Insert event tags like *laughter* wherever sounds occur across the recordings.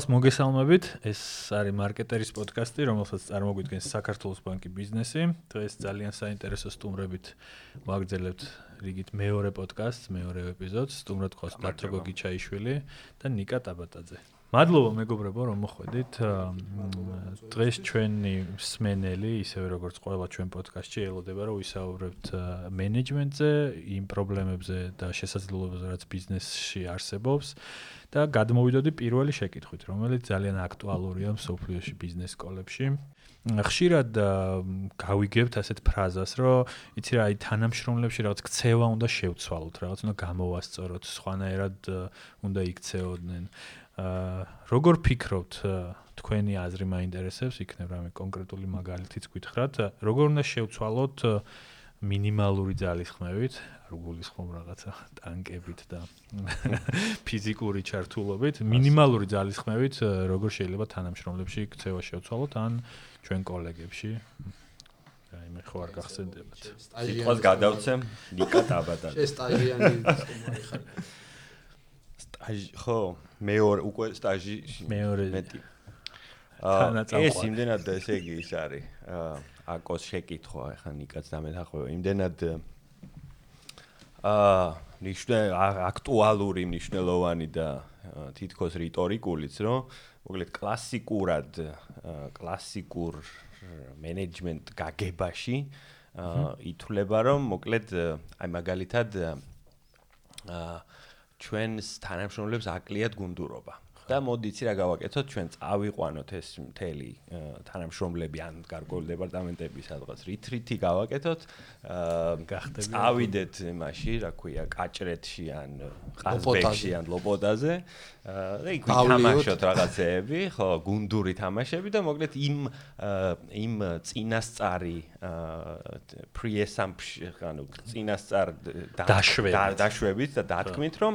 ყველას მოგესალმებით. ეს არის მარკეტერის პოდკასტი, რომელსაც წარმოგვიდგენს საქართველოს ბანკი ბიზნესი. დღეს ძალიან საინტერესო სტუმრებით ვაგრძელებთ რიგით მეორე პოდკასტს, მეორე ეპიზოდს. სტუმრად ყავს დათო გიჩაიშვილი და ნიკა ტაბატაძე. მადლობა მეგობრებო რომ მოხვედით. დღეს ჩვენი სმენელი, ისევე როგორც ყველა ჩვენ პოდკასტში ელოდება რომ ვისაუბრებთ მენეჯმენტზე, იმ პრობლემებზე და შესაძლებლობებზე, რაც ბიზნესში არსებობს და გადმოვიდოდი პირველი შეკითხვით, რომელიც ძალიან აქტუალურია სოფლიოში ბიზნეს სკოლებში. ხშირად გავიგებთ ასეთ ფრაზას, რომ იცი რა, აი თანამშრომლებში რაღაც ქცევა უნდა შევცვალოთ, რაღაც უნდა გამოვასწოროთ, სხვანაირად უნდა იქცეოდნენ. როგორ ფიქრობთ თქვენი აზრი მაინტერესებს იქნებ რამე კონკრეტული მაგალითიც გითხრათ როგორ უნდა შევცვალოთ მინიმალური ძალისხმევით არ გულისხმობ რაღაცა ტანკებით და ფიზიკური ჩართულობით მინიმალური ძალისხმევით როგორ შეიძლება თანამშრომლებში ქცევა შევცვალოთ ან ჩვენ კოლეგებში აი მე ხო არ გახსენდებათ სიტყვას გადავცემ ნიკა ტაბადა ეს სტაჟიანი სტუმარი ხარ სტაჟი ხო მეორე უკვე სტაჟი მეორე მეტი. აა ეს იმდენად ესე იგი ის არის აა აკოს შეკითხვა ახლა ნიკაც დამეთახვევა იმდენად აა ნიშნე აქტუალური მნიშვნელოვანი და თითქოს რიტორიკულიც რომ მოკლედ კლასიკურად კლასიკურ მენეჯმენტ გაგებაში აა ითვლება რომ მოკლედ აი მაგალითად აა ჩვენს თანამშრომლებს აკლიათ გუნდურობა. და მოდით რა გავაკეთოთ ჩვენ წავიყვანოთ ეს მთელი თანამშრომლები ან გარკვეული დეპარტამენტები სადღაც რიტრიტი გავაკეთოთ. გახდები წავიდეთ იმაში რა ქვია კაჭრეთში ან ყაზბეგში ან ლოპოდაზე და იქ ვითამაშოთ რაღაცეები ხო გუნდური თამაშები და მოკლედ იმ იმ წინასწარი pre-assumption ანუ წინასწარ დაშვებით. და დათქმით რომ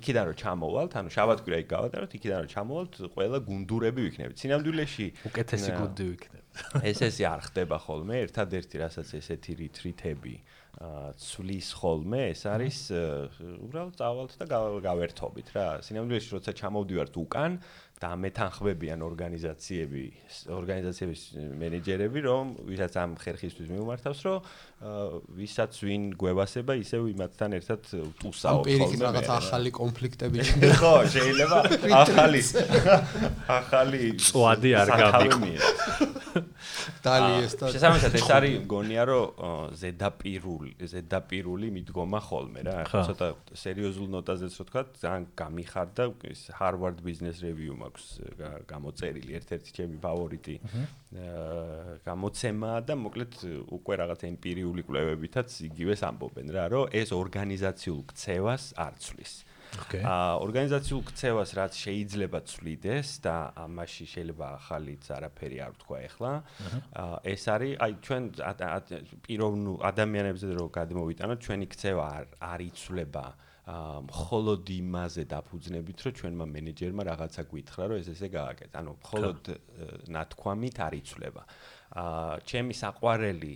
იქიდან რომ ჩამოვალთ ანუ შაბათკვირა იქ გავატაროთ იქიდან რომ ჩამოვალთ ყველა გუნდურები ვიქნებით. სინამდვილეში უკეთესი გუნდი ვიქნებით. ეს ესე არ ხდება ხოლმე ერთადერთი რასაც ესეთი რიტრიტები ცვლის ხოლმე ეს არის უბრალოდ წავალთ და გავერთობით რა. სინამდვილეში როცა ჩამოვდივართ უკან და მეთანხმებიან ორგანიზაციები ორგანიზაციების მენეჯერები რომ ვისაც ამ ხერხისთვის მიუმართავს რომ ვისაც ვინ გვევასება ისევ იმათთან ერთად ტუსაოთ ხოლმე. ამ პირიქით რაღაც ახალი კონფლიქტები *laughs* ხო, შეიძლება *laughs* ახალი ახალი წვადი არ გამიქონია. დალიეს და შესაბამისად ეს *laughs* არის მგონია რომ ზედაპირული ზედაპირული მიდგომა ხოლმე რა. ახლა ცოტა სერიოზულ ნოტაზეც რო თქვა, ძალიან გამიხარდა ის Harvard Business Review მაქვს გამოწერილი ერთ-ერთი ჩემი ფავორიტი გამოცემა და მოკლედ უკვე რაღაც ემპირიული კვლევებითაც იგივეს ამბობენ რა, რომ ეს ორგანიზაციულ ქცევას არ ცვლის. აა ორგანიზაციულ ქცევას რაც შეიძლება ცვლიდეს და ამაში შეიძლება ახალიც არაფერი არ ვთქვა ახლა. აა ეს არის აი ჩვენ პიროვნულ ადამიანებზე რო გადმოვიტანოთ, ჩვენი ქცევა არ არ იცვლება მხოლოდ იმაზე დაფუძნებით, რომ ჩვენმა მენეჯერმა რაღაცა გითხრა, რომ ეს ესე გააკეთე. ანუ მხოლოდ ნათქვამით არ იცვლება. აა ჩემი საყვარელი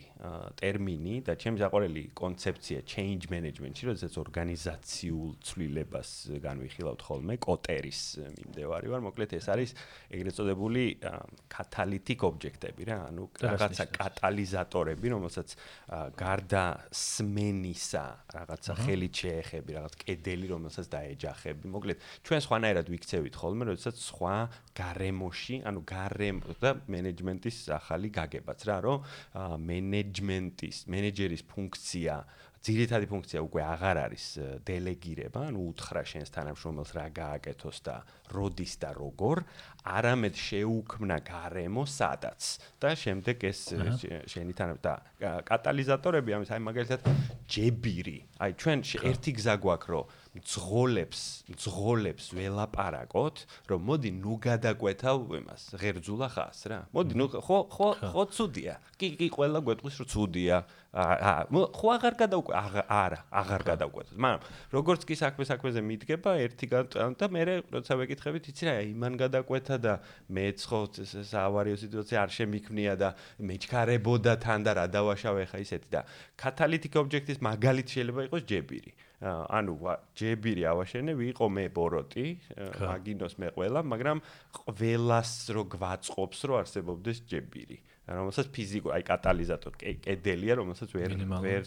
ტერმინი და ჩემი საყვარელი კონცეფცია change management-ში, როდესაც ორგანიზაციულ ცვლილებას განვიხილავთ ხოლმე, კოტერის მიმდევარი ვარ, მოკლედ ეს არის ეგრეთ წოდებული catalytic object-ები რა, ანუ რაღაცა კატალიზატორები, რომელსაც გარდა სმენისა, რაღაცა ხელით შეეხები, რაღაც კედელი, რომელსაც დაეჯახები. მოკლედ ჩვენ სხვანაირად ვიქცევით ხოლმე, როდესაც სხვა გარემოში, ანუ გარემო და მენეჯმენტის ახალი გაგებაც რა, რომ მენეჯმენტის, მენეჯერის ფუნქცია ძირითადი ფუნქცია უკვე აღარ არის დელეგირება, ანუ უთხრა შენს თანამშრომელს რა გააკეთოს და როდის და როგორ, არამედ შეუქმნა გარემო სადაც. და შემდეგ ეს შენი თანამ და კატალიზატორები ამის აი მაგალითად ჯებირი. აი ჩვენ ერთი გზა გვაქვს რომ ძღოლებს, ძღოლებს ველაპარაკოთ, რომ მოდი ნუ გადაკვეთავ იმას, ღერძულა ხას რა. მოდი ნუ ხო ხო ხო ცუდია. კი კი ყველა გვეტყვის რომ ცუდია. აა ხო აღარ გადავკვე არა, აღარ გადავკვეთოთ. მაგრამ როგორც კი საქმე საქმეზე მიდგება, ერთი და მე როცა ვეკითხებით, იცი რა, იმან გადაკვეთა და მეც ხო საავარიო სიტუაცია არ შემიქმნია და მეჩქარებოდა თან და რა დავაშავე ხა ისეთი და კატალიტიკ ობიექტის მაგალითი შეიძლება იყოს ჯებირი. ანუ ჯებირი ავაშენე ვიყო მე ბოროტი მაგინოს მე ყველა მაგრამ ყველას რო გვაწყობს რო არსებობდეს ჯებირი რომელსაც ფიზიკო აი კატალიზატორ კედელია რომელსაც ვერ ვერ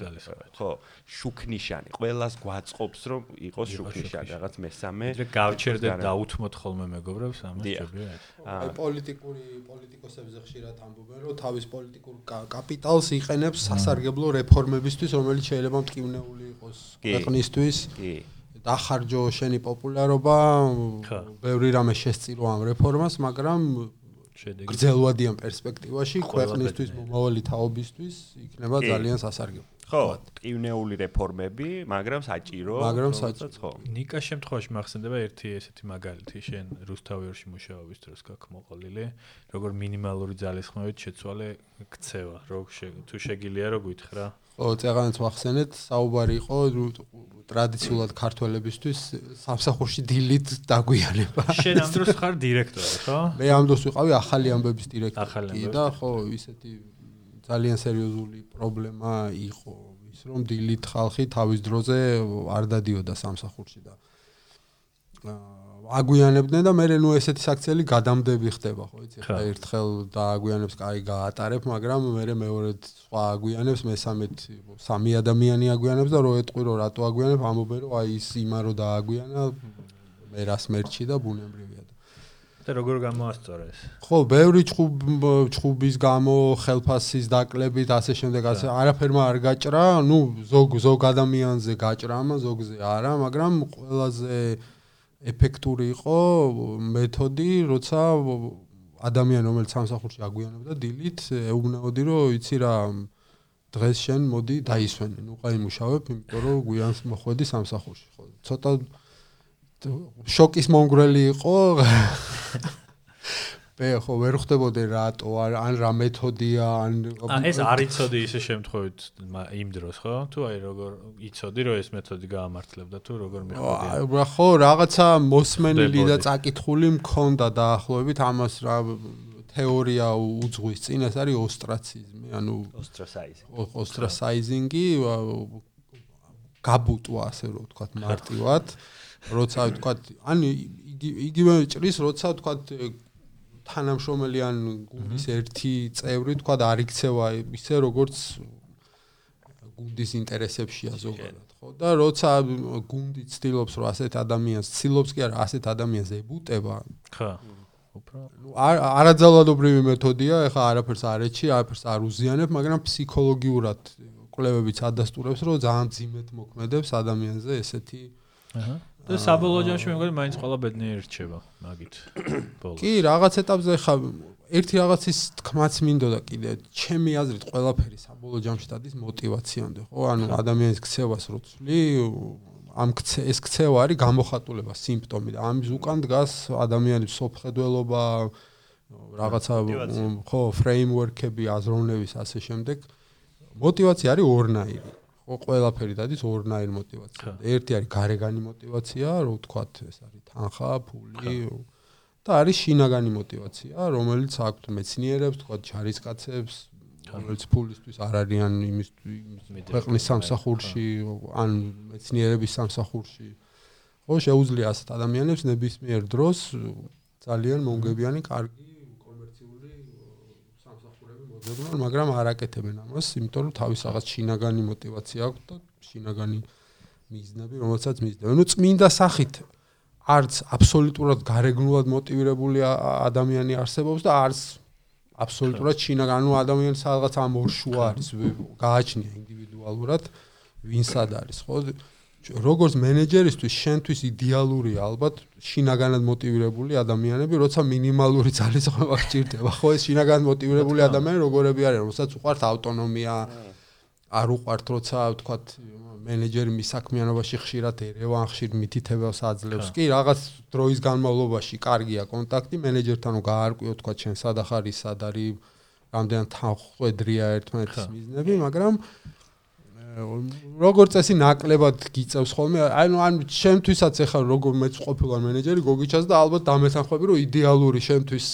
ხო შუქნიშანი. ყველას გვაწყობს რომ იყოს შუქნიშანი რაღაც მესამე და გავჩერდეთ დაუთმოთ ხოლმე მეგობრებს ამას ჯობია აი პოლიტიკური პოლიტიკოსებზე ხშირად ამბობენ რომ თავის პოლიტიკურ კაპიტალს იყენებს სასარგებლო რეფორმებისთვის რომელიც შეიძლება მტკივნეული იყოს ქვეყნისთვის. კი. დახარჯო შენი პოპულარობა ბევრი რამე შესწირო ამ რეფორმას მაგრამ შედეგი. გრძელვადიან პერსპექტივაში ქვეყნისთვის მომავალი თაობისთვის იქნება ძალიან სასარგებლო. ხო ტკივნეული რეფორმები მაგრამ საჭირო მაგრამ საჭირო. ხო. ნიკას შემთხვევაში მახსენდება ერთი ესეთი მაგალითი შენ რუსთავიერში მუშაობის დროს გაქ მოყოლილი როგორ მინიმალური ძალისხმევით შეცვალე ქცევა რო თუ შეგილია რო გითხრა ო წეგანაც ვახსენეთ საუბარი იყო ტრადიციულად ქართველებისთვის სამსახურში დილით დაგვიანება. შენ ამ დროს ხარ დირექტორი ხო? მე ამ დროს ვიყავი ახალი ამბების დირექტორი და ხო ისეთი ძალიან სერიოზული პრობლემა იყო ის რომ დილით ხალხი თავის დროზე არ დადიოდა სამსახურში და აგვიანებდნენ და მე ნუ ესეთი საქციელი გადამდები ხდება ხო იცი ხა. ერთხელ დააგვიანებს კაი გაატარებ მაგრამ მე მეორედ სხვა აგვიანებს მესამედ სამი ადამიანი აგვიანებს და რო ეტყვი რომ რატო აგვიანებ ამობენ რომ აი ის იმა რო დააგვიანა მე რას მერჩი და ბუნებრივია და. როგორ გამოასწორე ეს ხო ბევრი ჩხუბის გამო ხელფასის დაკლებით ასე შემდეგ ასე არაფერმა არ გაჭრა ნუ ზოგ ზოგ ადამიანზე გაჭრა ამა ზოგზე არა მაგრამ ყველაზე ეფექტური იყო მეთოდი, როცა ადამიანი რომელიც სამსახურში აგვიანებდა დილით, ეუბნაოდი რომ იცი რა დღეს შენ მოდი დაისვენე. ნუ ყაი მუშავებ, იმიტომ რომ გვიანს მოხვედი სამსახურში, ხო. ცოტა შოკის მომგვრელი იყო. *laughs* მე ხო ვერ ხვდებოდი რატო? ან რა მეთოდია? ან ეს არ იცოდი ისე შემთხვევით იმ დროს ხო? თუ აი როგორ იცოდი რომ ეს მეთოდი გაამართლებდა თუ როგორ მიხვდი ხო რაღაცა მოსმენილი და წაკითხული მქონდა დაახლოებით ამას რა თეორია უძღვის წინ ეს არის ოსტრაციზმი ანუ ოსტრასაიზინგი ოსტრასაიზინგი გაბუტვა ასე რომ ვთქვათ მარტივად. როცა ვთქვათ ან იგივე ჭრის როცა ვთქვათ თანამშრომელი ან გუნდის ერთი წევრი თქვა და არ იქცევა ისე როგორც გუნდის ინტერესებშია ზოგადად ხო? და როცა გუნდი ცდილობს რომ ასეთ ადამიანს ცდილობს კი არა ასეთ ადამიანს ებუტება. ხო ნუ არაძალადობრივი მეთოდია ეხლა არაფერს არ ეჩი არაფერს არ უზიანებ მაგრამ ფსიქოლოგიურად კვლევებიც ადასტურებს რომ ძალიან ძიმეთ მოქმედებს ადამიანზე ესეთი აჰა და საბოლოო ჯამში მე მგონი მაინც ყველა ბედნიერი რჩება მაგით *coughs* ბოლოს. კი, რაღაც ეტაპზე ხა ერთი რაღაცის თქმაც მინდოდა კიდე. ჩემი აზრით ყველაფერი საბოლოო ჯამში დადის мотиваციამდე, ხო? ანუ ადამიანის ქცევას რო ცვლი, ამ ეს ქცევა არის გამოხატულება, სიმპტომი და ამის უკან დგას ადამიანის სოფხედველობა, რაღაცა ხო, ფრეიმვორკები, აზროვნების ასე შემდეგ. мотиваცია არის ორნაირი. ყველაფერი დადის ორნაირ мотиваციად. ერთი არის გარეგანი мотиваცია, რომ ვთქვათ, ეს არის თანხა, ფული და არის შინაგანი мотиваცია, რომელიც აქვთ მეცნიერებს, ვთქვათ, ჯარისკაცებს, რომელიც ფულისთვის არ არიან იმის ქვეყნის სამსახურში ან მეცნიერების სამსახურში. ხო, შეუძლია ასეთ ადამიანებს ნებისმიერ დროს ძალიან მომგებიანი, კარგი მოძებნონ, მაგრამ არ აკეთებენ ამას, იმიტომ რომ თავის რაღაც შინაგანი мотиваცია აქვს და შინაგანი მიზნები, რომელსაც მიზნებენ. ნუ წმინდა სახით არც აბსოლუტურად გარეგნულად მოტივირებული ადამიანი არსებობს და არც აბსოლუტურად შინაგანი, ანუ ადამიანს რაღაც ამ ორშუა არის, გააჩნია ინდივიდუალურად ვინცად არის, ხო? როგორც მენეჯერისთვის შენთვის იდეალურია ალბათ შინაგანად მოტივირებული ადამიანები, როცა მინიმალური ძალისხმევა გჭირდება. ხო ეს შინაგანად მოტივირებული ადამიანები როგორები არიან, როდესაც უყვართ ავტონომია, არ უყვართ როცა ვთქვათ მენეჯერი მისაქმიანობაში ხშირად ერევან, ხშირ მითითებელს აძლევს. კი, რაღაც დროის განმავლობაში კარგია კონტაქტი მენეჯერთან, რომ გაარკვიო თქვათ შენ სად ახარ ის სად არის, რამდენად თანხმედრია ერთმანეთის მიზნები, მაგრამ როგორც წესი ნაკლებად გიწევს ხოლმე ანუ ან შემთვისაც ეხლა როგორ მეც ყოფილვარ მენეჯერი გოგიჩას და ალბათ დამეთანხმები რომ იდეალური შემთვის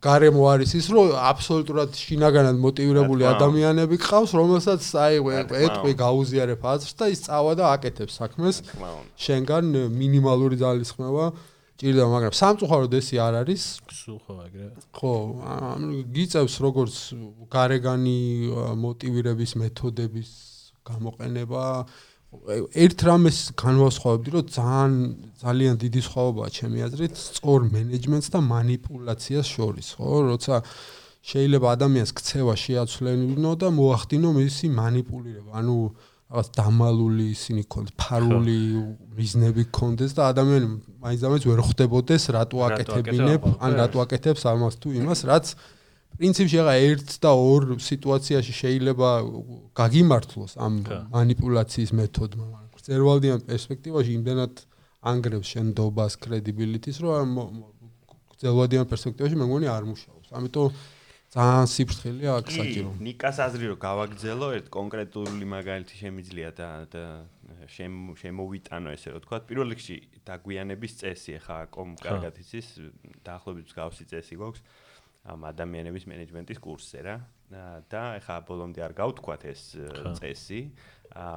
გარემო არის ის, რომ აბსოლუტურად შინაგანად მოტივირებული ადამიანები ყავს, რომელსაც აი ეტყვი გაუზიარებ აზრს და ის წავა და აკეთებს საქმეს. შენგან მინიმალური ძალისხმევა ჭირდება, მაგრამ სამწუხაროდ ესე არ არის. სულ ხო ეგრე. ხო, გიწევს როგორც გარეგანი მოტივირების მეთოდების გამოყენება. ერთ რამეს განვასხვავებდი, რომ ძალიან ძალიან დიდი სხვაობაა ჩემი აზრით სწორ მენეჯმენტს და манипуляციას შორის, ხო? როცა შეიძლება ადამიანს ქცევა შეაცვლენინო და მოახდინო მისი манипулირება, ანუ რაღაც დამალული ისინი ქონდეს, ფარული მიზნები ქონდეს და ადამიანი მაინც და მაინც ვერ ხვდებოდეს რატო აკეთებინებ, ან რატო აკეთებს ამას თუ იმას, რაც პრინციპში ახლა ერთ და ორ სიტუაციაში შეიძლება გაგიმართლოს ამ манипуляციის მეთოდმა, მაგრამ გრძელვალდიან პერსპექტივაში იმდენად ანგრევს შენდობას, კრედიბილიტის, რომ გრძელვალდიან პერსპექტივაში მე მგონი არ მუშაობს. ამიტომ ძალიან სიფრთხილე აქ საჭირო. ნიკას აზრი რომ გავაგრძელო, ერთ კონკრეტული მაგალითი შემიძლია და და შემოვიტანო ესე რომ თქვა. პირველ რიგში დაგვიანების წესი ახლა კომ კარგად იცის, დაახლოებით მსგავსი წესი გვაქვს. ამ ადამიანების მენეჯმენტის კურსზე რა. და ხა ბოლომდე არ გავთქვათ ეს წესი.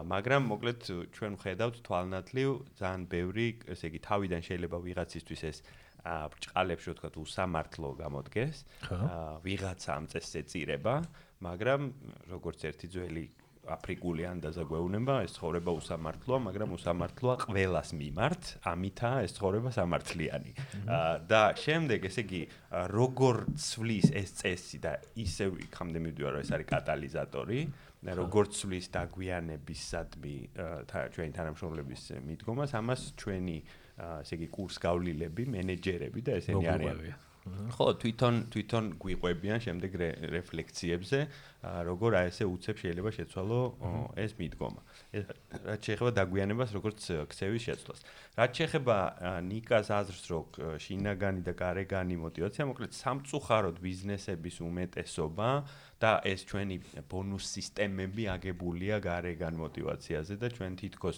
მაგრამ მოკლედ ჩვენ ვხედავთ თვალნათლივ ძალიან ბევრი ესე იგი თავიდან შეიძლება ვიღაცისთვის ეს ბრჭყალებს რო თქვა უსამართლო გამოდგეს. ვიღაცა ამ წესზე წირება მაგრამ როგორც ერთი ძველი აფრიკული ანდაზა გვეუბნება ეს ცხოვრება უსამართლოა მაგრამ უსამართლოა ყველას მიმართ ამითაა ეს ცხოვრება სამართლიანი. და შემდეგ ესე იგი როგორ ცვლის ეს წესი და ისევ იქამდე მივდივარ ეს არის კატალიზატორი როგორ ცვლის დაგვიანებისადმი ჩვენი თანამშრომლების მიდგომას ამას ჩვენი ესე იგი კურს გავლილები, მენეჯერები და ესენი არიან. ხო, თვითონ თვითონ გვიყვებიან შემდეგ რეფლექციებზე, როგორ აი ესე უცებ შეიძლება შეცვალო ეს მიდგომა. ეს რაც შეეხება დაგვიანებას, როგორც ქცევის შეცვლას. რაც შეეხება ნიკას აზრს, რომ შინაგანი და გარეგანი мотиваცია, მოკლედ სამწუხაროდ ბიზნესების უმეტესობა და ეს ჩვენი ბონუს სისტემები აგებულია გარეგან мотиваციაზე და ჩვენ თითქოს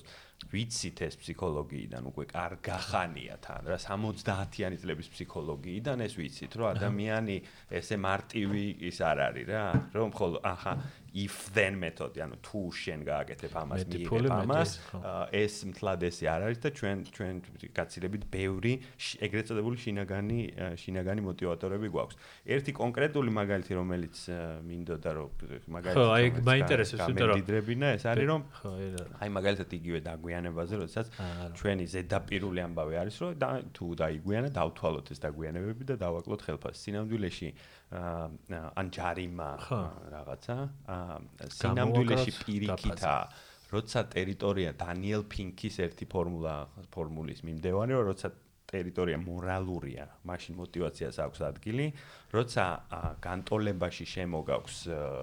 ვიცით ეს ფსიქოლოგიიდან უკვე კარ გახანია თან რა 70-იანი წლების ფსიქოლოგიიდან ეს ვიცით რომ ადამიანი ესე მარტივი ის არ არის რა რომ ხოლო აჰა if then მეთოდი, ანუ თუ შენ გააკეთებ ამას, მიიღებ ამას, ეს მთლად ესე არ არის და ჩვენ ჩვენ გაცილებით ბევრი ეგრეთ წოდებული შინაგანი შინაგანი мотиваტორები გვაქვს. ერთი კონკრეტული მაგალითი, რომელიც მინდოდა რომ მაგალითი ხო, აი მაინტერესებს უბრალოდ რომ მიდრებინა, ეს არის რომ ხო, აი მაგალითად იგივე დაგვიანებაზე, როდესაც ჩვენი ზედაპირული ამბავი არის, რომ თუ დაიგვიანა, დავთვალოთ ეს დაგვიანებები და დავაკლოთ ხელფასს. სინამდვილეში ან ჯარიმა რაღაცა. სინამდვილეში პირიქითა. როცა ტერიტორია დანიელ ფინკის ერთი ფორმულა ფორმულის მიმდევარეა როცა ტერიტორია მორალურია, მაშინ мотиваციას აქვს ადგილი, როცა განტოლებაში შემოგაქვს,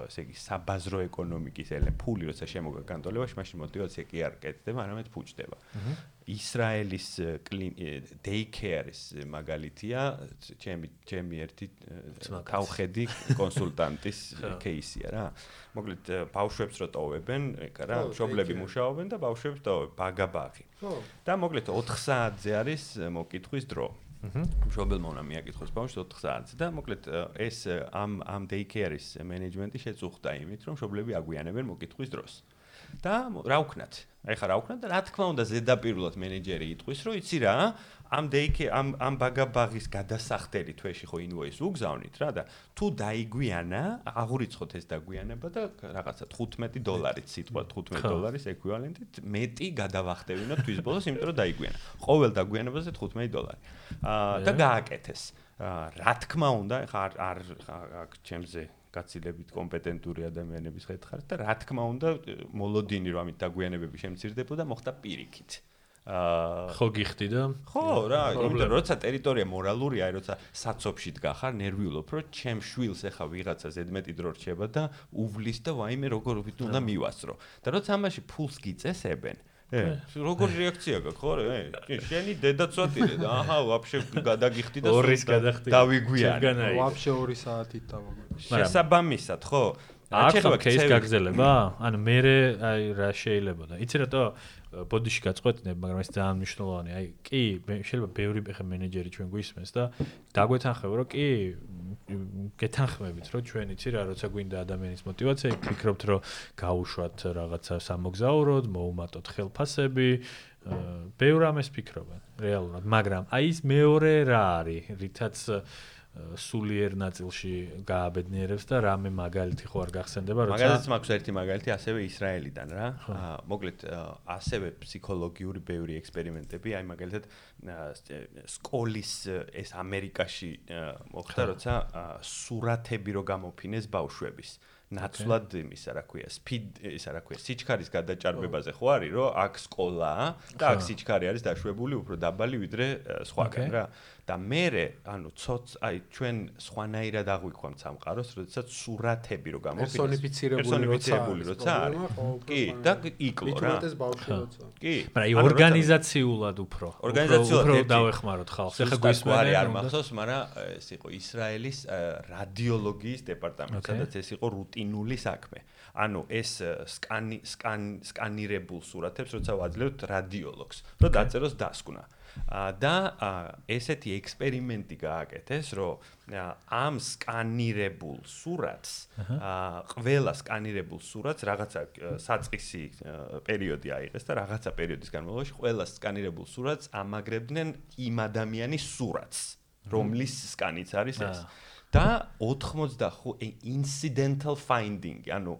ესე იგი საბაზრო ეკონომიკის ელემ ფული, როცა შემოგაქვს განტოლებაში, მაშინ мотиваცია კი არ კეთდება, არამედ ფუჭდება. ისრაელის დეიქერის მაგალითია ჩემი ჩემი ერთი თავხედი *laughs* კონსულტანტის *laughs* кейსია რა. მოკლედ ბავშვებს რო ტოვებენ, რა, მშობლები მუშაობენ და ბავშვებს ტოვებენ ბაგაბაღი. და მოკლედ 4 საათზე არის მოკითხვის დრო. მშობელმა უნდა მიაკითხოს ბავშვს 4 საათზე და მოკლედ ეს ამ ამ დეიქერის მენეჯმენტი შეწუხდა იმით, რომ მშობლები აგვიანებენ მოკითხვის დროს. და რა ვქნათ? აი ხა რა ვქნათ და რა თქმა უნდა ზედაპირულად მენეჯერი იტყვის, რომ იცი რა, ამ დეიქე ამ ამ ბაგაბაღის გადასახდელი თვეში ხო ინვოის უგზავნით რა და თუ დაიგვიანა, აღურიცხოთ ეს დაგვიანება და რაღაცა 15 დოლარით სიტყვა 15 დოლარის ეკვივალენტით მეტი გადავახტევინოთ თვის ბოლოს, იმიტომ რომ დაიგვიანა. ყოველ დაგვიანებაზე 15 დოლარი. აა და გააკეთეს. რა თქმა უნდა, ხა არ აქ ჩემზე გაცილებით კომპეტენტური ადამიანების ხედხარით და რა თქმა უნდა მოლოდინი რომ ამით დაგვიანებები შემცირდებოდა მოხდა პირიქით. აა ხო გიხდი და ხო რა, რომ როცა ტერიტორია მორალურია, აი როცა საცობში დგახარ, ნერვიულობ, რომ ჩემ შვილს ეხა ვიღაცა ზედმეტი დრო რჩება და უვლის და ვაიმე როგორ უნდა მივასწრო. და როცა ამაში ფულს გიწესებენ, როგორ რეაქცია გაქვს ხო რე? შენი დედაც ვატირე და აჰა, ვაფშე გადაგიხდი და ორის გადახდი. დავიგვიანე. ვაფშე 2 საათით დავაგო. შესაბამისად, ხო? არ ხდება კეის გაგრძელება? ანუ მე აი რა შეიძლება და იცი რატო ბოდიში გაწყვეტინებ, მაგრამ ეს ძალიან მნიშვნელოვანი. აი, კი, შეიძლება ბევრი ხე მენეჯერი ჩვენ გვისმენს და დაგვეთანხმებ, რომ კი გეთანხმებით, რომ ჩვენ იცი რა, როცა გვინდა ადამიანის мотиваცია, ფიქრობთ, რომ გაუშვათ რაღაცა სამოგზაუროდ, მოუმატოთ ხელფასები, ბევრ ამას ფიქრობენ რეალურად, მაგრამ აი ეს მეორე რა არის, რითაც სულიერ ნაწილში გააბედნიერებს და რამე მაგალითი ხო არ გახსენდება როცა მაგალითად მაქვს ერთი მაგალითი ასევე ისრაელიდან რა. მოკლედ ასევე ფსიქოლოგიური ბევრი ექსპერიმენტები აი მაგალითად სკოლის ეს ამერიკაში მოხდა როცა სურათები რო გამოფინეს ბავშვების ნაცვლად იმისა რა ქვია სპიდ ისა რა ქვია სიჩქარის გადაჭარბებაზე ხო არის რომ აქ სკოლაა და აქ სიჩქარე არის დაშვებული უფრო დაბალი ვიდრე სხვაგან რა და მე ანუ ცოც აი ჩვენ სხვანაირად აღვიქვამთ სამყაროს, როდესაც სურათები რო გამოფინოს პერსონიფიცირებული როცა არის. კი, და იკლო რა. კი. მაგრამ აი ორგანიზაციულად უფრო. ორგანიზაციულად უფრო დავეხმაროთ ხალხს. ეხლა გვისმენი არ მახსოვს, მაგრამ ეს იყო ისრაელის რადიოლოგიის დეპარტამენტი, სადაც ეს იყო რუტინული საქმე. ანუ ეს სკანი სკანირებულ სურათებს როცა ვაძლევთ რადიოლოგს, რომ დაწეროს დასკვნა. და ესეთი ექსპერიმენტი გააკეთეს, რომ ამ სკანირებულ სურათს, ყველა სკანირებულ სურათს რაღაცა საწყისი პერიოდი აიღეს და რაღაცა პერიოდის განმავლობაში ყველა სკანირებულ სურათს ამაგრებდნენ იმ ადამიანის სურათს, რომლის სკანიც არის ეს. და 85 incidental finding, ანუ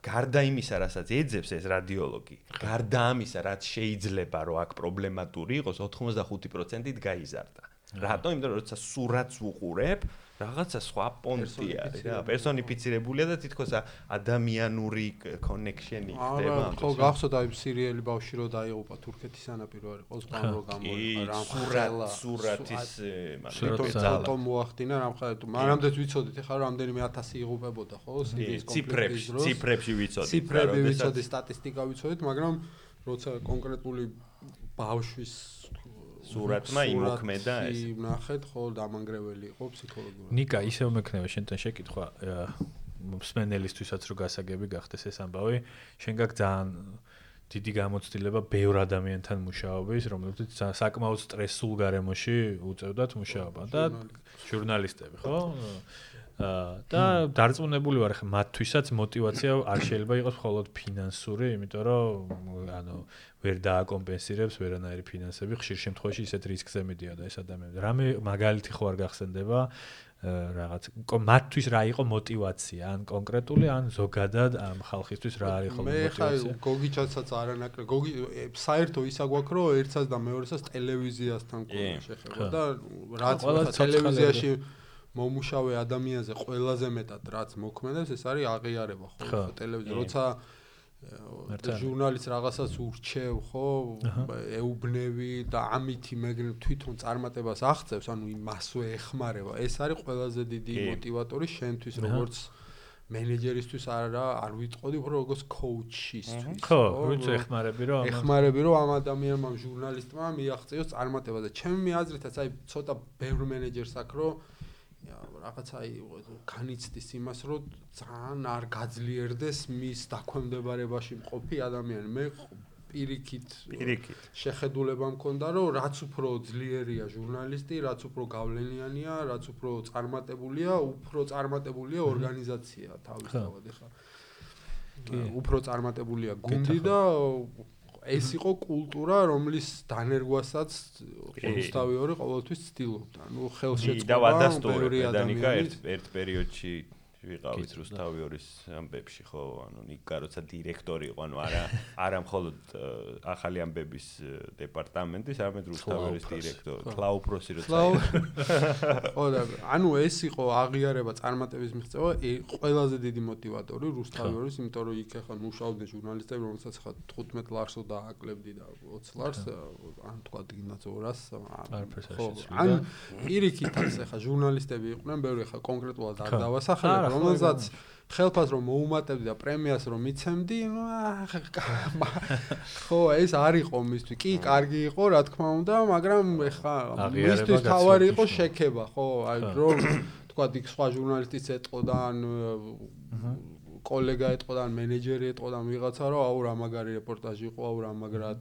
გარდა იმისა, რასაც ეძებს ეს რადიოლოგი, გარდა ამისა, რაც შეიძლება რომ აქ პრობლემატური იყოს, 85%-ით გაიზარდა. რატომ? იმიტომ რომ როცა სურათს უყურებ, რაღაცა სხვა პონტი არის რა, პერსონიფიცირებულია და თითქოს ადამიანური კონექშენი ხდება. აა, ხო, გახსოვთ აი სერიალი ბავში რო დაიღუპა თურქეთის სანაპირო არის, ყოს გამო გამო რა სურათ სურათის მაგალითად თო მოახდინა რამხარ თუ მანამდეც ვიცოდით ეხლა რამდენიმე 1000 იღუპებოდა ხო სიდის ციფრებში ციფრებში ვიცოდით ციფრები ვიცოდით სტატისტიკა ვიცოდით მაგრამ როცა კონკრეტული ბავშვის სურათმა იმოქმედა ეს. ნახეთ, ხო, დამანგრეველი იყო ფსიქოლოგიურად. ნიკა, ისევ მექნება შენთან შეკითხვა მსმენელისთვისაც რო გასაგები გახდეს ეს ამბავი, შენ გაგ ძალიან დიდი გამოცდილება ბევრ ადამიანთან მუშაობის, რომლებიც საკმაოდ სტრესულ გარემოში უწევდათ მუშაობა და ჟურნალისტები, ხო? და დარწმუნებული ვარ ხა მათთვისაც мотивация არ შეიძლება იყოს მხოლოდ ფინანსური, იმიტომ რომ ანუ ვერ დააკომპენსირებს ვერანაირი ფინანსები. ხშირ შემთხვევაში ისეთ რისკზე მიდიოდა ეს ადამიანები. რამე მაგალითი ხო არ გახსენდება, რაღაც მათთვის რა იყო мотиваცია ან კონკრეტული ან ზოგადად ამ ხალხისთვის რა არის ხოლმე мотиваცია მე ხა გოგიჩასაც არანაკლებ გოგი საერთო ისა გვაქვს რომ ერთსაც და მეორესაც ტელევიზიასთან შეხება და რაც ტელევიზიაში მომუშავე ადამიანზე ყველაზე მეტად რაც მოქმედებს ეს არის აღიარება ხოლმე ტელევიზია. როცა ჟურნალისტს რაღაცას ურჩევ ხო? ეუბნევი და ამითი მეგრე თვითონ წარმატებას აღწევს ანუ მასვე ეხმარება. ეს არის ყველაზე დიდი мотиваტორი შენთვის როგორც მენეჯერისთვის არა არ ვიტყოდი უფრო როგორც კოუჩისთვის ხო? ვინც ეხმარები რომ ეხმარები რომ ამ ადამიანმა ჟურნალისტმა მიაღწიოს წარმატება და ჩემი აზრითაც აი ცოტა ბევრ მენეჯერს აქ რომ რაღაცა განიცდის იმას, რომ ძალიან არ გაძლიერდეს მის დაქვემდებარებაში მყოფი ადამიანი. მე პირიქით პირიქით. შეხედულება მქონდა, რომ რაც უფრო ძლიერია ჟურნალისტი, რაც უფრო გავლენიანია, რაც უფრო წარმატებულია, უფრო წარმატებულია ორგანიზაცია თავისთავად, ეხლა. კი, უფრო წარმატებულია გუნდი და ეს იყო კულტურა, რომლის დანერგვასაც რუსთავი ორი ყოველთვის ცდილობდა. ანუ ხელშეწყობა და ბევრი ადამიანი ერთ ერთ პერიოდში ვიყავით რუსთავიორის ამბებში, ხო, ანუ ნიკა როცა დირექტორი იყო, ანუ არა *laughs* არა მხოლოდ ახალი ამბების დეპარტამენტის, არამედ რუსთავიორის დირექტორი, კლაუპროსი როცა. ხო *laughs* და ანუ ეს იყო აღიარება წარმატების მიღწევა, ყველაზე დიდი мотиваტორი რუსთავიორის, იმიტომ რომ იქ ახლა მუშაობდნენ ჟურნალისტები, რომელსაც ახლა 15 ლარსო დააკლებდი და 20 ლარს, ან თქვა დგინაც 200, ან ხო, ან პირიქითაც ახლა ჟურნალისტები იყვნენ, ბევრი ახლა კონკრეტულად არ დავასახელებ, რომელსაც ხელფას რომ მოუმატებდი და პრემიას რომ მიცემდი, *laughs* ხო, ეს არ იყო მისთვის. კი, კარგი იყო, რა თქმა უნდა, მაგრამ ეხა მისთვის თავარი იყო შექება, ხო? აი რომ თქვა იქ სხვა ჟურნალისტიც ეტყოდა ან კოლეგა ეტყოდა ან მენეჯერი ეტყოდა ვიღაცა რომ აუ რა მაგარი რეპორტაჟი იყო, აუ რა მაგრად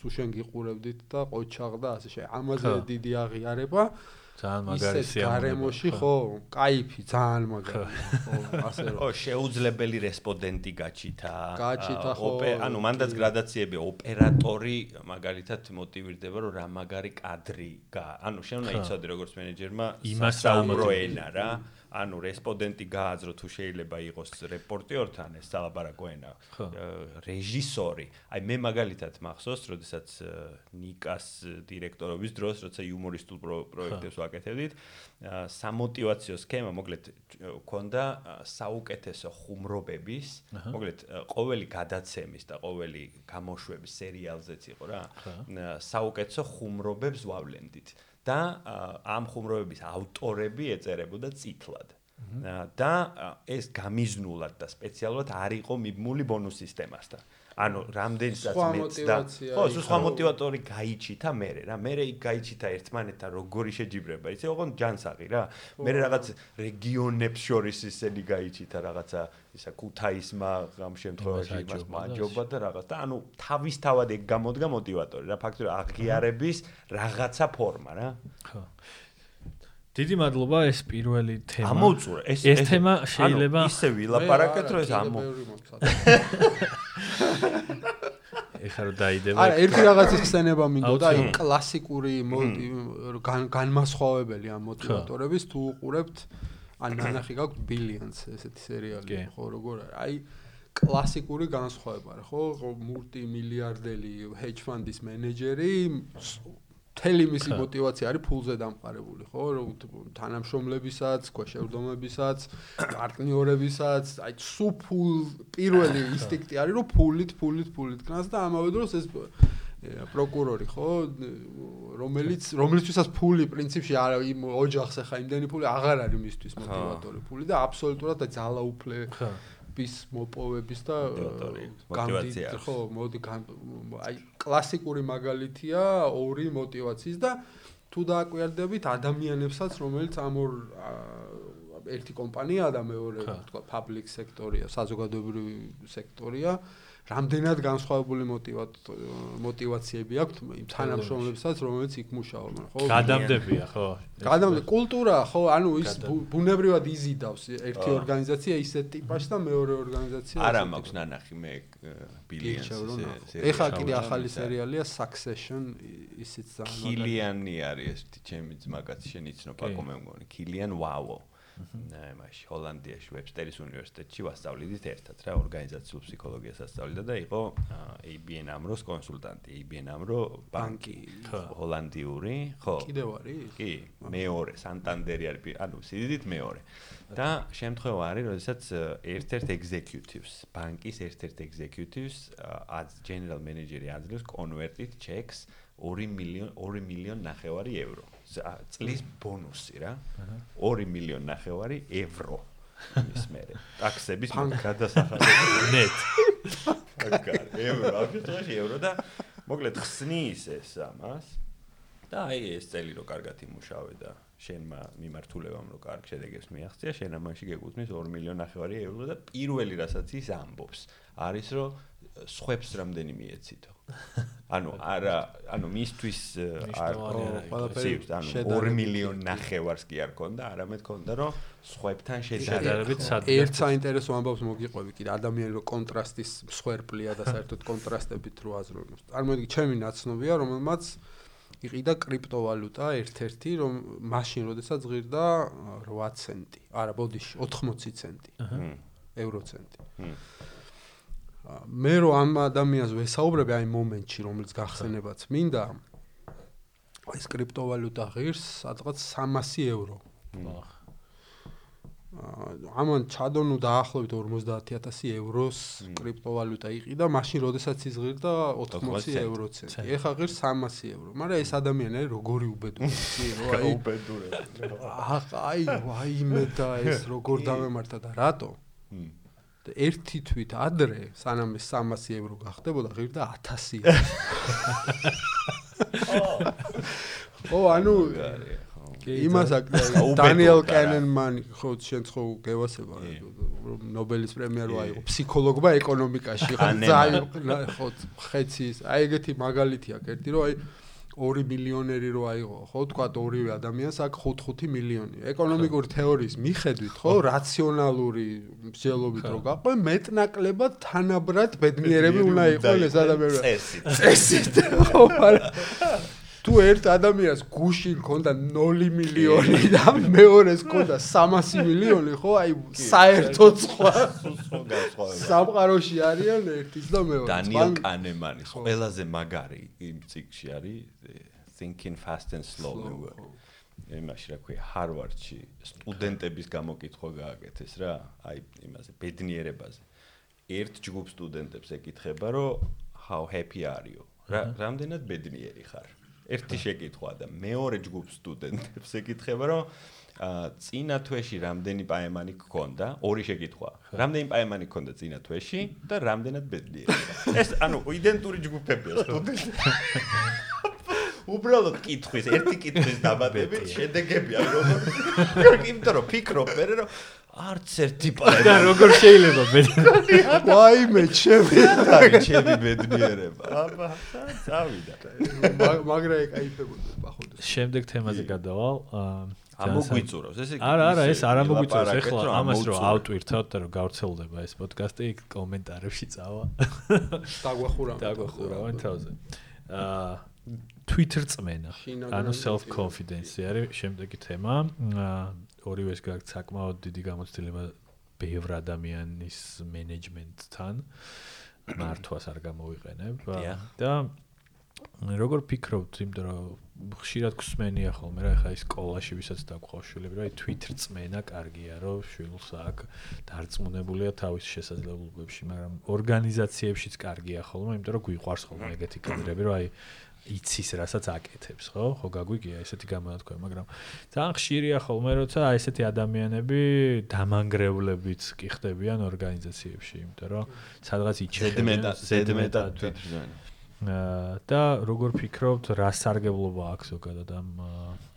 თუ შენ გიყურებდით და ყოჩაღ და ასე შე. ამაზე დიდი აღიარება ძალიან მაგარი სიამოვნება. ისე გარემოში ხო, кайფი ძალიან მაგარი. ხო, ასე რომ. *laughs* ო, შეუძლებელი რესპონდენტი გაჩითა. გაჩითა ხო. ანუ მანდაც გრადაციები ოპერატორი მაგალითად მოტივირდება, რომ რა მაგარი კადრი გა. ანუ შენ უნდა იცოდი როგორც მენეჯერმა იმას საუბრო ენა რა. ანუ რესპონდენტი გააძრო თუ შეიძლება იყოს რეპორტიორთან ეს სალაბარაკო ენა რეჟისორი. აი მე მაგალითად მახსოვს როდესაც ნიკას დირექტორობის დროს როცა იუმორისტულ პრო- პროექტებს ვაკეთებდით სამოტივაციო სქემა მოკლედ ქონდა საუკეთესო ხუმრობების მოკლედ ყოველი გადაცემის და ყოველი გამოშვების სერიალზეც იყო რა. საუკეთესო ხუმრობებს ვავლენდით და ამ ხუმრობების ავტორები ეწერებოდა წითლად აა, და ეს გამიზნულად და სპეციალურად არ იყო მიბმული ბონუს სისტემასთან. ანუ რამდენსაც მეც და ხო, იყო. სხვა მოტივატორი გაიჩითა მე რა. მე იქ გაიჩითა ერთმანეთთან როგორი შეჯიბრება. იცი, ოღონდ ჯანსაღი რა. მე რაღაც რეგიონებს შორის ისენი გაიჩითა რაღაცა ისა ქუთაისმა ამ შემთხვევაში იმას მაჯობა და რაღაც და ანუ თავისთავად ეგ გამოდგა მოტივატორი რა. ფაქტობრივად აღიარების რაღაცა ფორმა რა. ხო. დიდი მადლობა ეს პირველი თემა. ამოვწურე ეს ეს თემა შეიძლება ისე ვილაპარაკეთ რომ ეს ამო *laughs* ეხლა რომ დაიდება. არა, ერთი რაღაცის ხსენება მინდოდა, აი კლასიკური განმასხვავებელი ამ მოტივატორების თუ უყურებთ ან ნანახი გაქვთ ბილიონს ესეთი სერიალი ხო როგორ არის? აი კლასიკური განსხვავება რა ხო მულტიმილიარდელი hedge fund-ის მენეჯერი მთელი მისი мотиваცია არის ფულზე დამყარებული, ხო? თანამშრომლებისაც, ქვეშევრდომებისაც, პარტნიორებისაც, აი სულ ფულ პირველი ინსტინქტი არის, რომ ფულით, ფულით, ფულით გნას და ამავე დროს ეს პროკურორი, ხო, რომელიც რომელიცვისაც ფული პრინციპში არ იმ ოჯახს ახლა იმდენი ფული აღარ არის მისთვის мотиваტორი ფული და აბსოლუტურად ძალაუფლე bis მოპოვების და მოტივატორი, მოტივაცია გამდიდ- აქვს. ხო მოდი აი კლასიკური მაგალითია ორი მოტივაციის და თუ დააკვირდებით ადამიანებსაც რომელიც ამ ორ ერთი კომპანიაა და მეორე თქვა public სექტორია საზოგადოებრივი სექტორია რამდენად განსხვავებული მოტივატ მოტივაციები აქვთ იმ თანამშრომლებსაც რომელიც იქ მუშაობენ ხო? გადამდებია ხო? გადამდე კულტურა ხო? ანუ ის ბუნებრივად იზიდავს ერთი ორგანიზაცია ისეთ ტიპაში და მეორე ორგანიზაცია არა მაქვს ნანახი მე ბილიონს ესე ეხლა კიდე ახალი სერიალია Succession ისიც ძალიან კილიანი არის ესეთი ჩემი ძმაკაცი შენ იცნობ კი. აკო მე მგონი. კილიან ვაო ნაი მაშ ჰოლანდიაში ვებსტერის უნივერსიტეტში ვასწავლიდით ერთად რა ორგანიზაციულ ფსიქოლოგიას ასწავლიდა და იყო ABN AMRO-ს კონსულტანტი ABN AMRO ბანკი ჰოლანდიური ხო კიდევ არის კი, მეორე სანტანდერი არის, ანუ სიდიდით მეორე. და შემთხვევა არის, როდესაც ერთ-ერთ executives, ბანკის ერთ-ერთ executives, ად general manager-ი აძლევს კონვერტით checks 2 მილიონ 2 მილიონ ნახევარი ევრო. წლის ბონუსი რა. 2 მილიონ ნახევარი ევრო. ის მერე. ტაქსების გადასახადები. ნეტ. აგარ ევრო, აბსოლუტურად ევრო და მოკლედ ხსნის ეს ამას. და აი ეს წელი რო კარგად იმუშავე და შენმა მიმართულებამ რო კარგ შედეგებს მიაღწია, შენ ამაში გეკუთვნის 2 მილიონ ნახევარი ევრო და პირველი რასაც ის ამბობს, არის რომ სხვებს რამდენი მიეცითო. ანუ არა, ანუ მისთვის *laughs* არ ყველაფერი ანუ 2 შედარებით მილიონ ნახევარს კი არ ქონდა, არამედ ქონდა რომ სხვებთან შედარებით შედარებით სად ერთ საინტერესო ამბავს მოგიყვები კიდე ადამიანი რო კონტრასტის მსხვერპლია და საერთოდ კონტრასტებით რო აზროვნებს. წარმოვიდგინე, ჩემი ნაცნობია, რომელმაც იყიდა კრიპტოვალუტა ერთ-ერთი, რომ მაშინ როდესაც ღირდა 8 ცენტი. არა, ბოდიში 80 ცენტი. მ, ევრო ცენტი. მ. ა, მე რო ამ ადამიანს ვესაუბრები აი მომენტში, რომელიც გახსენებაც მინდა, ეს კრიპტოვალუტა ღირს სადღაც 300 ევრო. აა, ამან ჩადონუ დაახლოებით 50000 ევროს კრიპტოვალუტა იყიდა, მაშინ როდესაც ის ღირდა 80 80 ცენტი. ევრო ცენტი. ეხა ღირს 300 ევრო. მაგრამ ეს ადამიანი როგორი უბედური, იცი, *laughs* რომ აი გაუბედურებ. აჰ, აი, ვაიმე და ეს როგორ დავემართა და რატო? მ. ერთი თვით ადრე, სანამ ეს 300 ევრო გახდებოდა, ღირდა 1000 ევრო. ო, ანუ იმას აქ გაუბედურდა დანიელ კენენმანი ხო შენ ხო გევასება რომ ნობელის პრემია რო აიღო ფსიქოლოგმა ეკონომიკაში ხო ძალიან ხო ხეცის აი ეგეთი მაგალითი აქვს ერთი რომ აი 2 მილიონერი რო აიღო, ხო, თქვა ორივე ადამიანს აქ 5-5 მილიონი. ეკონომიკური თეორიის მიხედვით, ხო, რაციონალური მსჯელობით რო გაყვე, მეტნაკლებად თანაბრად ბედნიერები უნდა იყოს ეს ადამიანები. წესით. წესით, *laughs* ხო, მაგრამ თუ ერთ ადამიანს გუში ქონდა 0 მილიონი და მეორეს ქონდა 300 მილიონი, ხო, აი საერთოდ სხვა *laughs* სამყაროში არიან ერთის და მეორე. დანიელ კანემანის ყველაზე მაგარი იმ ციკში არის Thinking Fast and Slow იმაში რა ქვია, ჰარვარდში სტუდენტების გამოკითხვა გააკეთეს რა, აი იმაზე ბედნიერებაზე. ერთ ჯგუფ სტუდენტებს ეკითხება, რომ how happy are you? რა რამდენად ბედნიერი ხარ? ერთი შეკითხვა და მეორე ჯგუფ სტუდენტებს ეკითხება, რომ წინა თვეში რამდენი პაემანი გქონდა? ორი შეკითხვა. რამდენი პაემანი გქონდა წინა თვეში და რამდენად ბედნიერი? ეს ანუ იდენტური ჯგუფებია სტუდენტები. უბრალოდ კითხვის, ერთი კითხვის დაბადებით შედეგებია როგორ. *laughs* იმიტომ რომ ფიქრობ მე რომ არც ერთი და პაემანი როგორ შეიძლება მე ვაიმე, ჩემი არის ჩემი ბედნიერება. აბა, წავიდა. მაგრა ეკაიფებოდეს ბახოთ. შემდეგ თემაზე გადავალ. აა, ამოგვიწურავს ესე იგი. არა, არა, ეს არ ვილაპარაკეთ, ეხლა ამას რომ ავტვირთავთ და რომ გავრცელდება ეს პოდკასტი კომენტარებში წავა. დაგვახურა. დაგვახურავენ თავზე. აა Twitter წმენა. ანუ და self confidence არის შემდეგი თემა. აა ორივეს გაქვს საკმაოდ დიდი გამოცდილება ბევრ ადამიანის მენეჯმენტთან. მართვას არ გამოვიყენებ და როგორ ფიქრობთ, იმიტომ რომ ხშირად გსმენია ხოლმე რა ხა ის სკოლაში ვისაც დაგხვავ შვილები, რა Twitter წმენა კარგია, რომ შვილს აქ დარწმუნებულია თავის შესაძლებლობებში, მაგრამ ორგანიზაციებშიც კარგია ხოლმე, იმიტომ რომ გვიყვარს ხოლმე ეგეთი კადრები, რომ აი იცის რასაც აკეთებს, ხო? ხო გაგვიგია ესეთი გამონათქვამი, მაგრამ ძალიან ხშირია ხოლმე, როცა აი ესეთი ადამიანები დამანგრევლებიც კი ხდებიან ორგანიზაციებში, იმიტომ რომ სადღაც იჩერებიან ზედმეტად, თვითონ. და როგორ ფიქრობთ, რა სარგებლობა აქვს ზოგადად ამ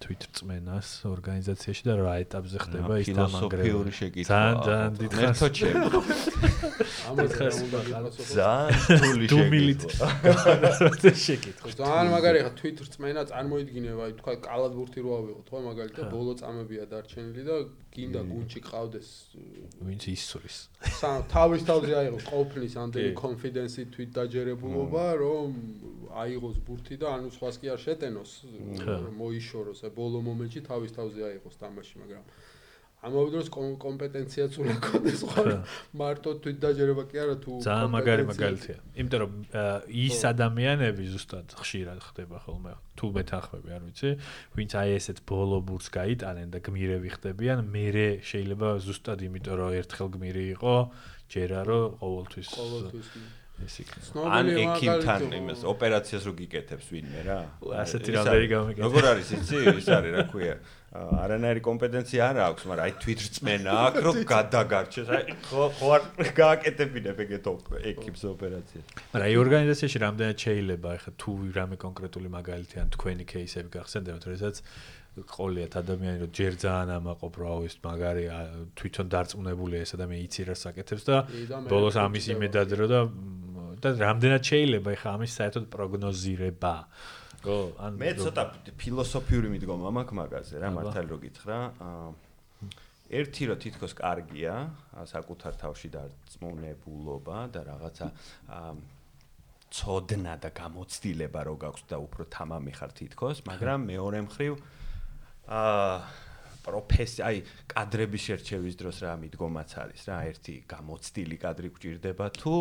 აა, Twitter წმენას ორგანიზაციაში და რა ეტაპზე ხდება ის დამანგრეველი? ფილოსოფიური შეკითხვა. ძალიან ძალიან დიდხანს მერთო ჩემ. *laughs* ამას დიდხანს უნდა ფილოსოფია. ძალიან რთული *laughs* დუმილით. შეკითხვა. შეკითხვა. ძალიან მაგარი ხა Twitter წმენა წარმოიდგინე, აი თქვა კალათბურთი რო ავიღოთ, ხო მაგალითად ბოლო წამებია დარჩენილი და გინდა გუნჩი ყავდეს ვინც ისურის. სამ თავის თავზე აიღოს ყოფნის ამდენი კონფიდენსი თვით დაჯერებულობა, რომ აიღოს ბურთი და ანუ სხვას კი არ შეტენოს, რომ მოიშოროს, აი ბოლო მომენტში თავის თავზე აიღოს თამაში, მაგრამ ამავე დროს კომ- კომპეტენციაც უნდა ქონდეს ხო? მარტო თვით დაჯერება კი არა თუ ძალიან მაგარი მაგალითია. იმიტომ რომ ის ადამიანები ზუსტად ხშირად ხდება ხოლმე. თუ მეთანხმები, არ ვიცი, ვინც აი ესეთ ბოლო ბურს გაიტანენ და გმირები ხდებიან, მე შეიძლება ზუსტად იმიტომ რომ ერთხელ გმირი იყო, ჯერა რომ ყოველთვის ყოველთვის ეს იქნება. ან ექიმთან იმას ოპერაციას რო გიკეთებს ვინმე რა. ასეთი რამდენი გამეკეთე. როგორ არის იცი? ის არის რა ქვია. არანაირი კომპეტენცია არ აქვს, მაგრამ აი თვითრწმენა აქვს, რომ გადაგარჩეს. აი ხო ხო არ გააკეთებინებ ეგეთ ექიმს ოპერაციას. მაგრამ აი ორგანიზაციაში რამდენად შეიძლება, ეხლა თუ რამე კონკრეტული მაგალითი ან თქვენი кейსები გახსენდებათ, როდესაც ყოლიათ ადამიანი რომ ჯერ ძალიან ამაყობ რა ის მაგარი თვითონ დარწმუნებულია ეს ადამიანი იცი რას აკეთებს და ბოლოს ამის გვჭირდება. იმედადრო და და რამდენად შეიძლება ახლა ამის საერთოდ პროგნოზირება. რო ან მე ცოტა ფილოსოფიური მიდგომა მაქვს მაგაზე რა მართალი რო გითხრა. ერთი რო თითქოს კარგია, საკუთარ თავში დარწმუნებულობა და რაღაცა ცოდნა და გამოცდილება რო გაქვს და უფრო თამამი ხარ თითქოს, მაგრამ მეორე მხრივ აა პროფესია, აი კადრების შერჩევის დროს რა მიდგომაც არის რა, ერთი გამოცდილი კადრი გვჭირდება თუ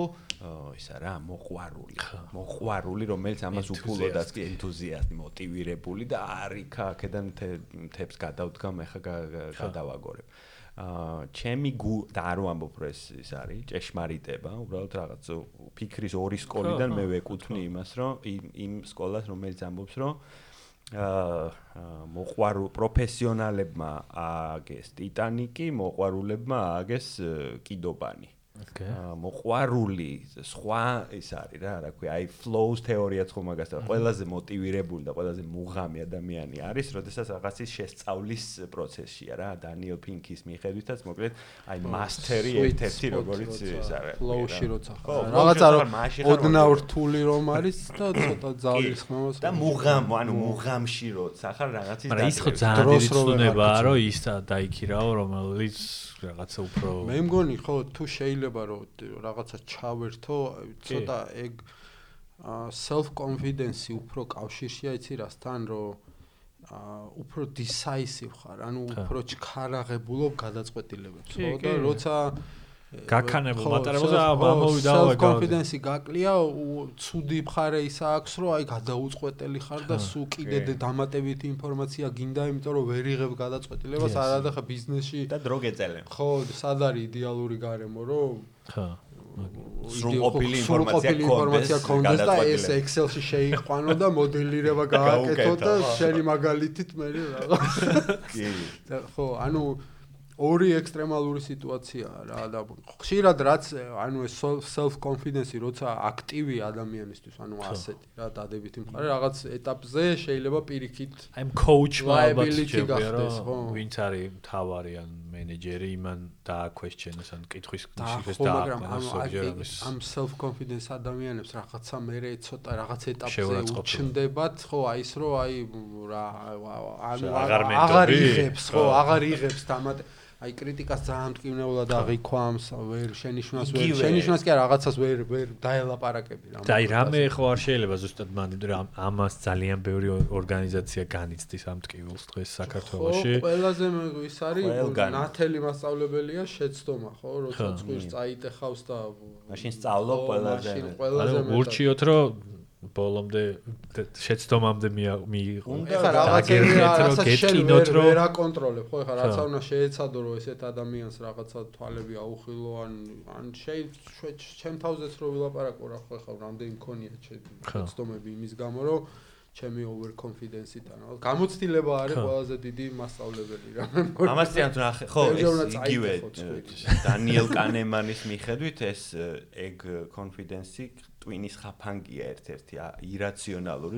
ისა რა, მოყვარული, მოყვარული, რომელიც ამას უფულოდაც კი ენთუზიასტი, მოტივირებული და არიქა აქედან მთე- მთებს გადავდგა, მე ხა გა- გა- გადავაგორებ. აა ჩემი გუ და არ ვამბობ რომ ეს ის არის ჭეშმარიტება, უბრალოდ რაღაც ფიქრის ორი სკოლიდან მე ვეკუთვნი იმას, რომ იმ სკოლას რომელიც ამბობს, რომ აა მოყვარულ პროფესიონალებმა ააგეს ტიტანიკი, მოყვარულებმა ააგეს კიდობანი. აა, მოყვარული სხვა ის არის რა, რა ქვია, აი flows თეორიაც ხომ მაგას და ყველაზე მოტივირებული და ყველაზე მუღამი ადამიანი არის, როდესაც რაღაცის შესწავლის პროცესშია რა, დანიელ პინკის მიხედვითაც მოკლედ აი მასტერი ერთ-ერთი როგორიც ის არის. flow-ში როცა ხო, ხარ. რაღაცა რომ ოდნავ როგორ- რთული რომ არის და ცოტა ძალის ხმამას და მუღამ, ანუ მუღამში როცა ხარ რაღაცის მაგრამ ის ხო ძალიან დროს დიდი გიცნობ. რომ ის და- დაიქირაო, რომელიც რაღაცა უფრო მე მგონი ხო თუ შეიძლება რომ რაღაცა ჩავერთო ცოტა ეგ self confidence უფრო კავშირშია იცი რასთან რომ აა უფრო decisive ხარ ანუ უფრო ჩქარაღებულობ გადაწყვეტილებებს. ხო და როცა გაქანებულ მატარებელზე ამოვიდა და კონფიდენსი გაკლია ცუდი მხარე ის აქვს რომ აი გადაუწყვეტელი ხარ და სულ კიდე დამატებითი ინფორმაცია გინდა იმიტომ რომ ვერ იღებ გადაწყვეტილებას არა და ხა ბიზნესში და დრო გეწელენ ხო სად არის идеალური გარემო რომ ხა სრულყოფილი ინფორმაცია კონდეს კონდეს და ეს Excel-ში შეიყვანო და მოდელირება *laughs* გააკეთო და შენი მაგალითით მე რა. *laughs* კი. ხო, ანუ ორი ექსტრემალური სიტუაციაა რა და ხშირად რაც ანუ ეს self confidence როცა აქტივი ადამიანისთვის ანუ ასეთი რა დადებითი მხარე რაღაც ეტაპზე შეიძლება პირიქით აი coach-მა ალბათ შეგვია რომ ვინც არის მთავარი ან მენეჯერი იმან დააკვესჩენოს ან კითხვის და ნიშნებს ხო მაგრამ ამ ამ self confidence ადამიანებს რაღაცა მე ცოტა რაღაც ეტაპზე უჩნდებათ ხო აი ის რომ აი რა ანუ აღარ იღებს ხო ხო. აღარ იღებს დამატ აი კრიტიკას ძალიან მტკივნეულად აღიქვამს ვერ შენიშვნას ვერ იგივე. შენიშვნას კი არა რაღაცას ვერ ვერ დაელაპარაკები რა და აი რამე ხო არ შეიძლება ზუსტად მან რომ ამას ძალიან ბევრი ორგანიზაცია განიცდის ამ ტკივილს დღეს საქართველოში ხო, ყველაზე ის არის ნათელი მასწავლებელია შეცდომა ხო როცა ხო. წვირს წაიტეხავს და მაშინ სწავლობ ყველაზე მაშინ ყველაზე მეტად. ურჩიოთ რომ ბოლომდე შეცდომამდე მიიღო ეხლა რაღაცები რომ რაღაცა გეტკინოთ, ვერ რომ- ვერ აკონტროლებ ხო ეხლა რაცა ხო. უნდა შეეცადო რომ ესეთ ადამიანს რაღაცა თვალები აუხილო ან ან შე- ჩემ თავზეც რო ვილაპარაკო რა ხო ეხლა რამდენი მქონია ხო. შეცდომები იმის გამო რომ ჩემი over confidence-იდან რა გამოცდილება არის ხო. ყველაზე დიდი მასწავლებელი რა მე მგონი. ამას წინათ ნახე, ხო, ეს იგივე დანიელ კანემანის მიხედვით ეს ეგ კონფიდენსი ტვინის ხაფანგია ერთ-ერთი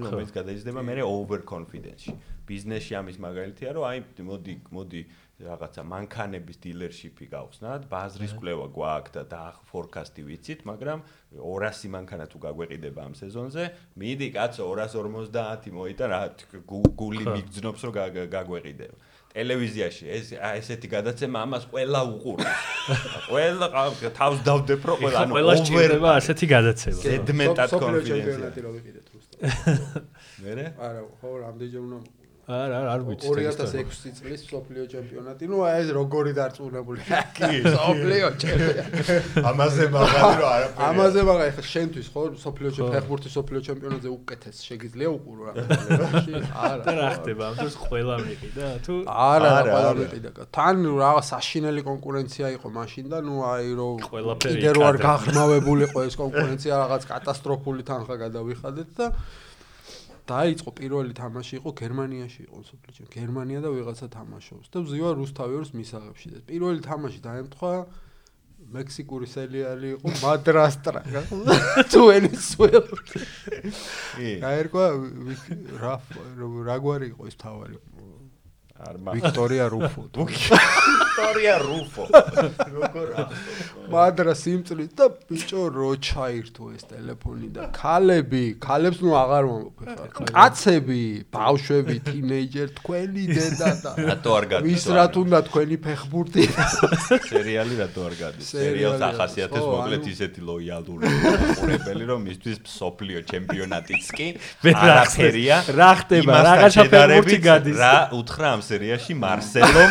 ხო. რომელიც გადაიზრდება მე over confidence-ში. ბიზნესში ამის მაგალითია, რომ აი მოდი, მოდი რაღაცა მანქანების დილერშიპი გავხსნათ, ბაზრის კვლევა გვაქვს და და ფორკასტი ვიცით, მაგრამ 200 მანქანა თუ გაგვეყიდება ამ სეზონზე, მიდი კაცო 250 მოიტან რა გუ- გული მიგძნობს რომ გაგ- გაგვეყიდება. ტელევიზიაში ეს ესეთი გადაცემა ამას ყველა უყურებს. *laughs* ყველა თავს დავდებ რომ ყველა ანუ ყველა სჭირდება ასეთი გადაცემა ზედმეტად რო ვიყიდეთ რუსთავ. მერე? არა, ხო, რამდენჯერ უნდა არა არა არ ვიცი ეს ისტორია. 2006 წლის სოფლიო ჩემპიონატი. ნუ აი ეს როგორი დარწმუნებული. *laughs* კი, სოფლიო ჩემპიონატი. ამაზე მაგარი რომ არაფერი. ამაზე მაგა ეხლა შენთვის ხო სოფლიო ჩემპიონატი სოფლიო ჩემპიონატზე უკეთეს შეგიძლია უყურო რა. *laughs* არა. და რა ხდება ამ დროს ყველა მიყიდა თუ არა, არა, ყველა არა. მიყიდა. თან რაღაც საშინელი კონკურენცია იყო მაშინ და ნუ აი რომ ყველაფერი კიდე რო არ გაღრმავებულიყო ეს კონკურენცია რაღაც კატასტროფული თანხა გადავიხადეთ და დაიწყო პირველი თამაში იყო გერმანიაში იყო სოფლიო ჩემპიონატი. გერმანია და ვიღაცა თამაშობს და ვზივა რუსთავიორს მისაღებში და პირველი თამაში დაემთხვა მექსიკური სერიალი იყო მადრასტრა. *laughs* თუ ვენესუელა გაერკვა რა რა გვარი იყო ეს თავარი არ მაგ ვიქტორია რუფო *laughs* ისტორია რუფო. როგორ მადრა სიმწრით და ბიჭო რო ჩაირთო ეს ტელეფონი და ქალები, ქალებს ნუ აღარ მომოფე ხარ. კაცები, ბავშვები, თინეიჯერ, თქვენი დედა და რატო არ გადის? ვის რა თუნდა თქვენი ფეხბურთი. სერიალი რატო არ გადის? სერიალს ახასიათებს მოკლედ ისეთი ლოიალური ყურებელი რომ მისთვის სოფლიო ჩემპიონატიც კი არაფერია. რა ხდება? რაღაცა ფეხბურთი გადის. რა უთხრა ამ სერიაში მარსელომ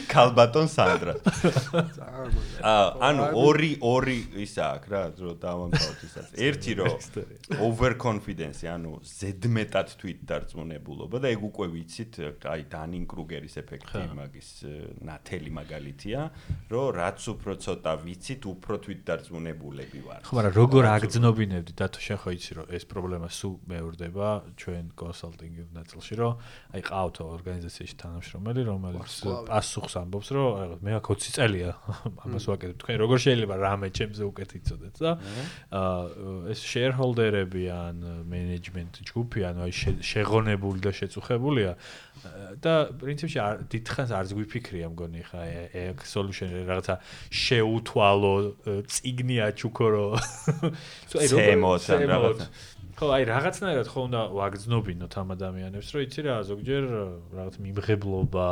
კალბატონ სანდრა. აა ანუ ორი ორი ის აქვს რა რომ დავამთავროთ ისაც. ერთი რომ over confidence, ანუ ზედმეტად თვით დარწმუნებულობა და ეგ უკვე ვიცით, აი დანინ კრუგერის ეფექტი მაგის э, ნათელი მაგალითია, რომ რაც უფრო ცოტა ვიცით, უფრო თვით დარწმუნებულები ვართ. ხო მაგრამ როგორ აგძნობინებდი დათო შენ ხო იცი რომ ეს პრობლემა სულ მეორდება ჩვენ კონსალტინგ ნაწილში რომ აი ყავთ ორგანიზაციაში თანამშრომელი რომელიც პასუხს ამბობს, რომ რაღაც მე აქ 20 წელია *laughs* ამას ვაკეთებ. თქვენ როგორ შეიძლება რამე ჩემზე უკეთ იცოდეთ და აა ეს shareholder-ები ან management ჯგუფი ან აი შეღონებული და შეწუხებულია. და პრინციპში დიდხანს არც გვიფიქრია მგონი ხა ეგ solution-ი რაღაცა შეუთვალო ციგნი აჩუქო რომ *laughs* აი როგორ რაღაცა ხო, აი რაღაცნაირად ხო უნდა ვაგზნობინოთ ამ ადამიანებს, რომ იცი რა, ზოგჯერ რაღაც მიმღებლობა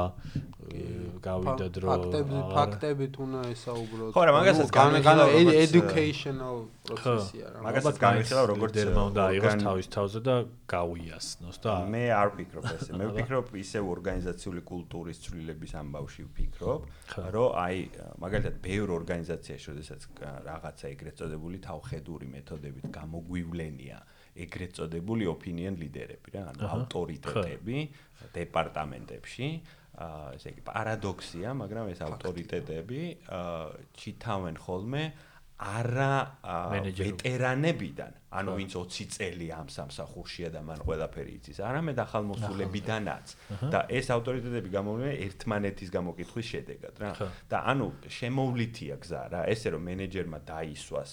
გავიდა დრო. ფაქტები, ფაქტებით უნდა ესაუბროთ. ხო, რა მაგასაც განანა educational პროცესია რა. მაგასაც განიხილავ როგორც დერმა უნდა აიღოს თავის თავზე და გავიასნოს და მე არ ვფიქრობ ესე. მე ვფიქრობ ისევ ორგანიზაციული კულტურის ცვლილების ამბავში ვფიქრობ, რომ აი მაგალითად ბევრ ორგანიზაციაში, შესაძაც რაღაცა ეგრეთ წოდებული თავხედური მეთოდებით გამოგვივლენია. ეგრეთ წოდებული opinion leader-ები რა, ანუ ავტორიტეტები დეპარტამენტებში. აა ესე იგი პარადოქსია, მაგრამ ეს ავტორიტეტები აა ჩითავენ ხოლმე არა ვეტერანებიდან, ანუ ვინც 20 წელი ამ სამსახურშია და მან ყველაფერი იცის, არამედ ახალმოსულებიდანაც და ეს ავტორიტეტები გამოვლენ ერთმანეთის გამოკითხვის შედეგად რა. და ანუ შემოვლითია გზა რა, ესე რომ მენეჯერმა დაისვას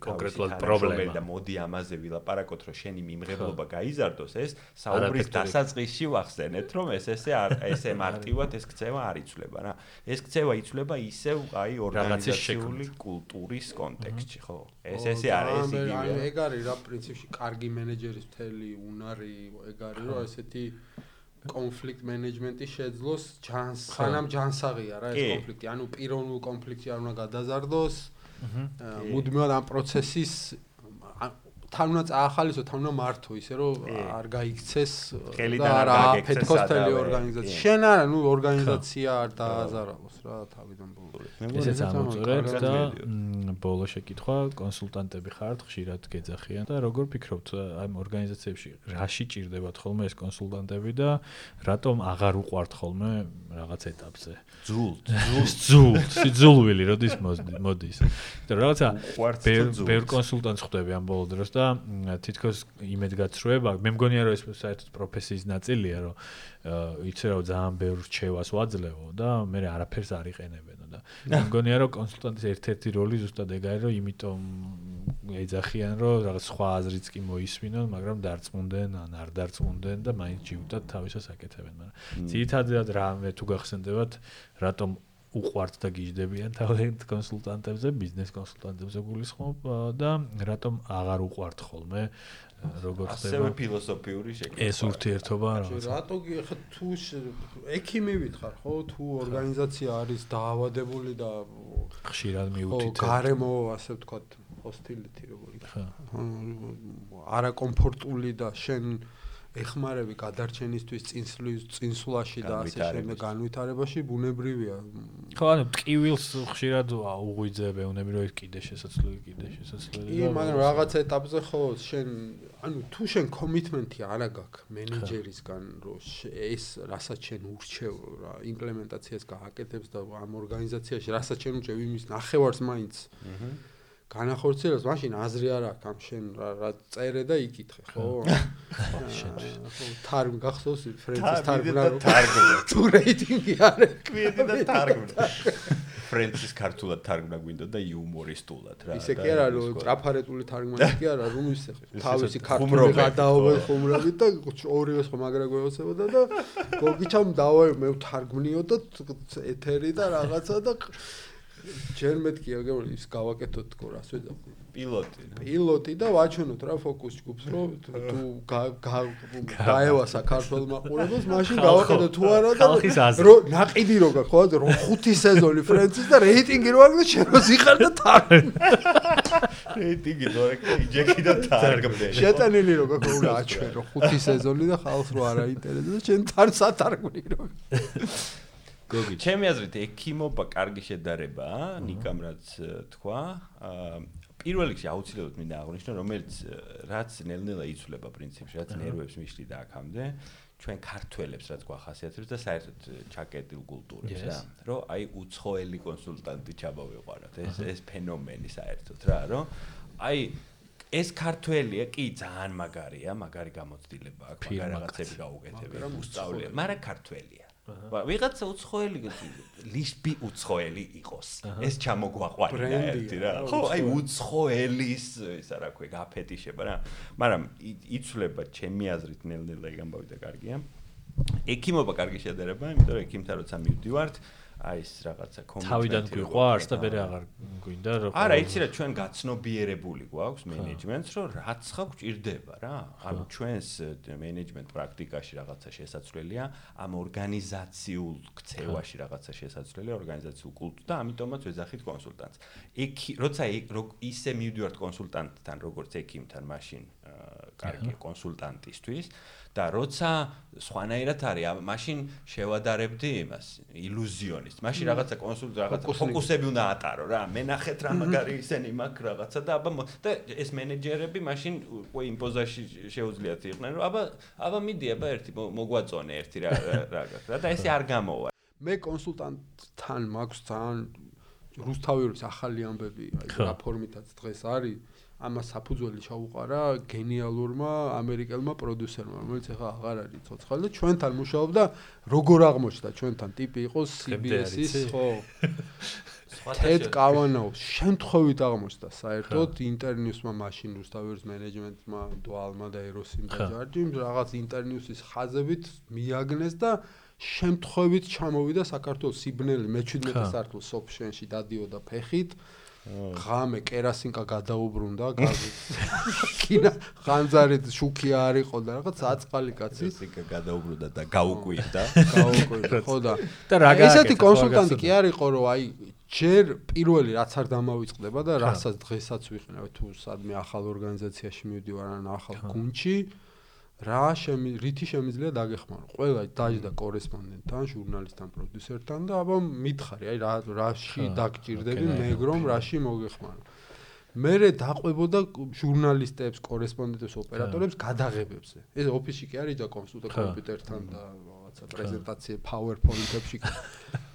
კონკრეტულად პრობლემა. და მოდი ამაზე ვილაპარაკოთ, რომ შენი მიმღებლობა გაიზარდოს, ეს საუბრის დასაწყისში ვახსენეთ, რომ ეს ესე არ ესე *laughs* მარტივად ეს ქცევა არ იცვლება რა. ეს ქცევა იცვლება ისევ აი ორგანიზაციული კულტურის კონტექსტში, ხო? ეს ესე არის იგივე. აი ეგ არის რა პრინციპში? კარგი მენეჯერის მთელი უნარი ეგ არის რომ ესეთი კონფლიქტ მენეჯმენტი შეძლოს ჯანს სანამ ჯანსაღია რა ეს კონფლიქტი. ანუ პიროვნულ კონფლიქტი არ უნდა გადაზარდოს მუდმივად ამ პროცესის თან უნდა წაახალისო, თან უნდა მართო ისე რომ არ გაიქცეს და რა ფეთქოს თელი ორგანიზაცია. შენ არა, ნუ ორგანიზაცია არ დააზარავოს რა თავიდან ბოლოს. ესეც ამოწურეთ და ბოლო შეკითხვა, კონსულტანტები ხართ, ხშირად გეძახიან და როგორ ფიქრობთ აი ორგანიზაციებში რაში ჭირდებათ ხოლმე ეს კონსულტანტები და რატომ აღარ უყვართ ხოლმე რაღაც ეტაპზე? ძულ, *laughs* ძულ, ძულვილი როდის მოდის. და რაღაცა ბევრ კონსულტანტს ხვდები ამ ბოლო დროს და თითქოს იმედგაცრუება, მე მგონია რომ ეს საერთოდ პროფესიის ნაწილია, რომ იცი რა ძალიან ბევრ რჩევას ვაძლევო და მე არაფერს არ იყენებენო და მგონია რომ კონსულტანტის ერთ-ერთი როლი ზუსტად ეგ არის, რომ იმიტომ ეძახიან, რომ რაღაც სხვა აზრიც კი მოისმინონ, მაგრამ დარწმუნდნენ ან არ დარწმუნდნენ და მაინც ჯიუტად თავისას აკეთებენ, მაგრამ ძირითადად რა მე თუ გახსენდებათ, რატომ უყვართ და გიждდებიან თავენთ კონსულტანტებზე, ბიზნეს კონსულტანტებზე გულისხმობ და რატომ აღარ უყვართ ხოლმე როგორ ხდება. ასევე ფილოსოფიური შეკითხვა ეს ურთიერთობა რა რატო ხა თუ ექიმივით ხარ ხო? თუ ორგანიზაცია არის დაავადებული და ხშირად მიუთითებს. ხო გარემო ასე ვთქვათ ჰოსტილიტი როგორი. ხო არაკომფორტული და შენ ეხმარები გადარჩენისთვის წინსვლის წინსვლაში და ასე შემდეგ განვითარებაში ბუნებრივია. ხო, ანუ ტკივილს ხშირად უღვიძებ, ეუნები რომ კიდე შესაძლებელი, კიდე შესაძლებელი. კი, მაგრამ რაღაც ეტაპზე ხო შენ ანუ თუ შენ კომიტმენტი არა გაქვს მენეჯერისგან, რომ ეს რასაც შენ ურჩევ რა იმპლემენტაციას გააკეთებს და ამ ორგანიზაციაში რასაც შენ ურჩევ იმის ნახევარს მაინც. აჰა განახორციელებს, მაშინ აზრი არ აქვს ამ შენ რა წერე და იკითხე, ხო? ხო, თარგმ გახსოვს ფრენცის თარგმნა თარგმნა. თუ რეიტინგი არის, *laughs* კვირი და თარგმნა. ფრენცის ქართულად თარგმნა გვინდა და იუმორისტულად რა. ისე კი არა, რომ ტრაფარეტული თარგმანი კი არა, რომ ისე *laughs* თავისი ქართული გადაობა ხუმრობით და ორივე სხვა მაგრა გვეოცებოდა და გოგიჩამ დავაი მე თარგმნიო და ეთერი და რაღაცა და ჯერ მეთქია გემორი ის გავაკეთოთ თქო რას ვეძახი პილოტი პილოტი და ვაჩვენოთ რა ფოკუს ჯგუფს რომ თუ გაევა საქართველოს მაყურებელს მაშინ გავაკეთოთ თუ არა და რომ ناقიდი რო გახოთ რომ ხუთი სეზონი ფრენცის და რეიტინგი რო აგდეს შენ რო ზიყარ და თან რეიტინგი რო იჯეკი და თარგმნე. შეტანილი რო გაქო უნდა აჩვენო ხუთი სეზონი და ხალხს რო არ აინტერესებს შენ თან სათარგმნი რო გოგი, ჩემი აზრით ექიმობა კარგი შედარებაა, ნიკამ რაც თქვა. პირველ რიგში აუცილებლად მინდა აღვნიშნო, რომელიც რაც ნელ-ნელა იცვლება პრინციპში, რაც ნერვებს მიშლი და აქამდე, ჩვენ ქართველებს რაც გვახასიათებს და საერთოდ ჩაკეტილ კულტურებს რა, რომ აი უცხოელი კონსულტანტი ჩაბავეყარათ. ეს ეს ფენომენი საერთოდ რა, რომ აი ეს ქართველია, კი ძალიან მაგარია, მაგარი გამოცდილება აქვს, მაგარი რაღაცები გაუკეთებია, უსწავლია, მაგრამ ქართველია. ვიღაცა უცხოელი ლიშბი უცხოელი იყოს. ეს ჩამოგვაყვანია ერთი რა. ხო, აი უცხოელის ისა რა ქვია, გაფეტიშება რა. მაგრამ იცვლება ჩემი აზრით ნელ-ნელა ეგ ამბავი და კარგია. ექიმობა კარგი შედარება, იმიტომ რომ ექიმთან როცა მივდივართ, აი ეს რაღაცა კომენტარი თავიდან გვიყვარს და მე აღარ გვინდა რა არა იცი რა ჩვენ გაცნობიერებული გვაქვს მენეჯმენტს რომ რაც ხა გვჭირდება რა. ანუ ჩვენს მენეჯმენტ პრაქტიკაში რაღაცა შესაძლებელია ამ ორგანიზაციულ ქცევაში რაღაცა შესაძლებელია ორგანიზაციულ კულტ და ამიტომაც ვეძახით კონსულტანტს. იქ როცა ისე მივდივართ კონსულტანტთან როგორც ექიმთან მაშინ კარგი კონსულტანტისთვის და როცა სხვანაირად არის, მაშინ შევადარებდი იმას, ილუზიონის. მაშინ რაღაცა კონსულტ რაღაცა ფოკუსები უნდა ატარო რა. მე ნახეთ რა მაგარი ისენი მაქვს რაღაცა და აბა და ეს მენეჯერები მაშინ უკვე იმ პოზაში შეუძლიათ იყვნენ, რომ აბა აბა მიდი აბა ერთი მოგვაწონე ერთი რა რა და ესე არ გამოვა. მე კონსულტანტთან მაქვს ძალიან რუსთავის ახალი ამბები, აი რა ფორმითაც დღეს არის. ამას საფუძველი ჩაუყარა გენიალურმა ამერიკელმა პროდიუსერმა, რომელიც ახლა აღარ არის ცოცხალი და ჩვენთან მუშაობდა, როგორ აღმოჩნდა? ჩვენთან ტიპი იყო CBS-ის, ხო? TED Kavanaugh. შემთხვევით აღმოჩნდა საერთოდ ინტერნიუსმა მაშინ რუსთავის მენეჯმენტმა, დუალმა და ეროსიმ და ჯარჯიმ რაღაც ინტერნიუსის ხაზებით მიაგნეს და შემთხვევით ჩამოვიდა საქართველოს სიბნელი მე-17 სართულს ოფშენში დადიოდა ფეხით. ღამე კერასინკა გადაუბრუნდა გაზი. კინა ხანძარით შუქი არ იყო და რაღაც აწყალი კაცი. კერასინკა გადაუბრუნდა და გაუკვირდა. გაუკვირდა. ხო და *laughs* და რა გააკეთა? ესეთი კონსულტანტი კი არ იყო რომ აი ჯერ პირველი რაც არ დამავიწყდება და რასაც დღესაც ვიყნევ თუ სადმე ახალ ორგანიზაციაში მივდივარ ან ახალ გუნჩი. რა შემი რითი შემიძლია დაგეხმარო ყველა დაჟდა კორესპონდენტთან ჟურნალისტთან პროდიუსერთან და აბა მითხარი აი რა რაში დაგჭირდები მეგრომ რაში მოგეხმარო მე დაყვებოდა ჟურნალისტებს კორესპონდენტებს ოპერატორებს გადაღებებზე. ეს ოფისში კი არის და კონსულტა კომპიუტერთან და რაღაცა პრეზენტაცია PowerPoint-ებში *laughs*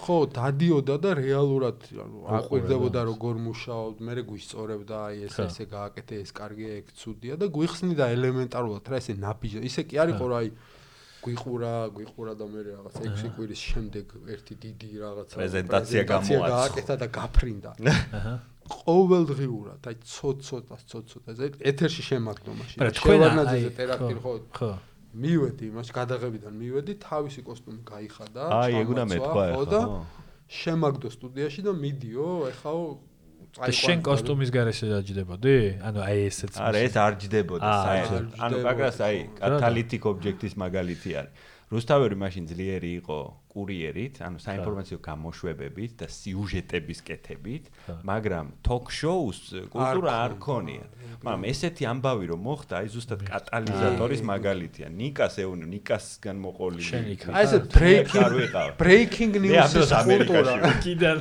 ხო დადიოდა და რეალურად ანუ აყვირდებოდა როგორ მუშაობ, მე გვისწორებდა აი ეს ესე გააკეთე, ეს კარგია, ეგ ცუდია და გვიხსნიდა ელემენტარულად რა ესე ნაბიჯი. ისე კი არისო რა აი გვიყურა, გვიყურა და მე რაღაც 6 კვირის შემდეგ ერთი დიდი რაღაცა პრეზენტაცია გამოაცხადა და გაფრინდა. აჰა. ყოველდღიურად, აი ცოტ-ცოტა, ცოტ-ცოტა, ეთერში შემაგდო მაშინ. შევარნაძეზე ტერაქტი ხო? ხო. მივედი იმაში გადაღებიდან მივედი თავისი კოსტუმი გაიხადა აი ეგ უნდა მეთქვა ხო. შემაგდო სტუდიაში და მიდიო ეხაო და შენ კოსტუმის გარეშე დაჯდებოდი? ანუ აი ესეც არა ეს არ ჯდებოდა საერთოდ. ანუ მაგას აი კატალიტიკ ობიექტის მაგალითი არის. რუსთავერი მაშინ ძლიერი იყო კურიერით, ანუ საინფორმაციო გამოშვებებით და სიუჟეტების კეთებით, მაგრამ ток-შოუს კულტურა არ ქონია. მაგრამ ესეთი ამბავი რომ მოხდა, აი ზუსტად კატალიზატორის მაგალითია. ნიკას ეუნი, ნიკასგან მოყოლილი. აი ეს breaking breaking news-ის კულტურა კიდევ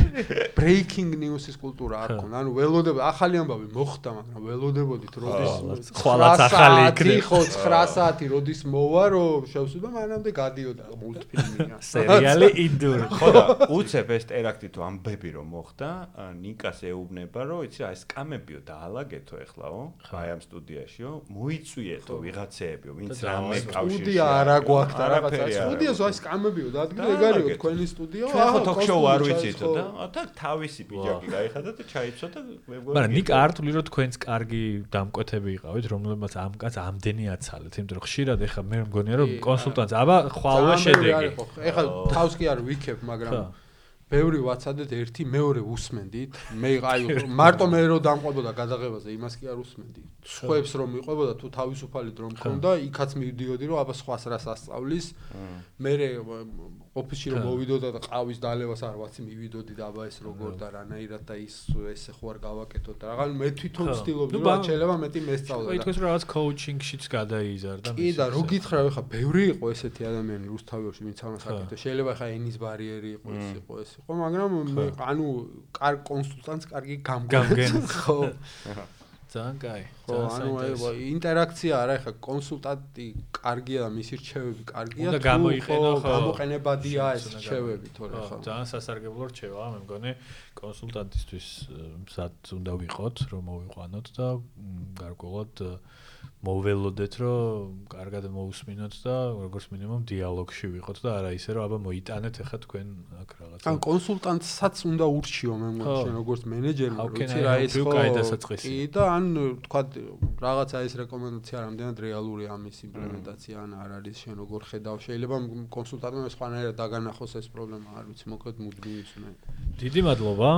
*laughs* breaking news-ის კულტურა არ ქონა. ანუ ველოდება ახალი ამბავი მოხდა, მაგრამ ველოდებოდით როდის ხვალაც ახალი იქნება. 9 საათი, როდის მოვა, რომ შევსვიდა, მანამდე გადიოდა მულტფილმი. სერიალი იდური. ხო და უცებ ეს ტერაქტი თუ ამბები რომ მოხდა, ნიკას ეუბნება რომ იცი რა ეს კამებიო დაალაგეთო ეხლაო, აი ამ სტუდიაშიო, მოიწვიეთო ვიღაცეებიო, ვინც რამე კავშირში. სტუდია არა გვაქვს და რაღაცა. სტუდიას აი სკამებიო დადგილი ეგარიო თქვენი სტუდიო. ჩვენ ხო ток-შოუ არ ვიცითო და და თავისი პიჯაკი გაიხადა და ჩაიცვა და მეგობრები. მაგრამ ნიკა არ თვლი რომ თქვენც კარგი დამკვეთები იყავით, რომლებმაც ამ კაც ამდენი აცალეთ, იმიტომ რომ ხშირად ეხა მე მგონია რომ კონსულტანტს აბა ხვალვა შედეგი. ეხა თავს კი არ ვიქებ, მაგრამ ბევრი ვაცადეთ ერთი მეორე უსმენდით. მე *laughs* აი მარტო მე რო დამყვებოდა გადაღებაზე, იმას კი არ უსმენდი. სხვებს რომ მიყვებოდა თუ თავისუფალი დრო მქონდა, იქაც მივდიოდი რომ აბა სხვას რას ასწავლის. მე ოფისში რომ მოვიდოდა და ყავის დალევას არ ვაცი მივიდოდი და აბა ეს როგორ და რანაირად და ის ესე ხო არ გავაკეთოთ და რაღაც მე თვითონ ვცდილობდი რომ შეიძლება მეტი მესწავლა და ითქოს რომ რაღაც კოუჩინგშიც გადაიზარდა კი და რო გითხრა ხა ბევრი იყო ესეთი ადამიანი რუსთავიაში ვინც ამას აკეთებს. შეიძლება ხა ენის ბარიერი იყო ეს იყო ეს იყო მაგრამ მე ანუ კარ კონსულტანტს კარგი გამგენ. *laughs* ხო ძალიან კაი. ხო, ანუ აი ინტერაქცია არა, ეხა კონსულტანტი კარგია და მისი რჩევები კარგია. უნდა გამოიყენო ხო, გამოყენებადია ეს რჩევები, თორე ხო. ძალიან სასარგებლო რჩევა, მე მგონი კონსულტანტისთვის სად უნდა ვიყოთ, რომ მოვიყვანოთ და გარკვეულად მოველოდეთ, რომ კარგად მოусმინოთ და როგორც მინიმუმ დიალოგში ვიყოთ და არა ისე რომ აბა მოიტანეთ ახლა თქვენ აქ რაღაცა. ან კონსულტანტსაც უნდა ურჩიო მე მგონი შენ როგორც მენეჯერი, ვიცი რა ის ხო კი და ან თქვა რაღაცა ეს რეკომენდაცია რამდენად რეალური ამის იმპლემენტაცია ან არ არის შენ როგორ ხედავ? შეიძლება კონსულტანტმა სხვანაირად დაგანახოს ეს პრობლემა არ ვიცი მოკლედ მუდმივი ისუნე დიდი მადლობა.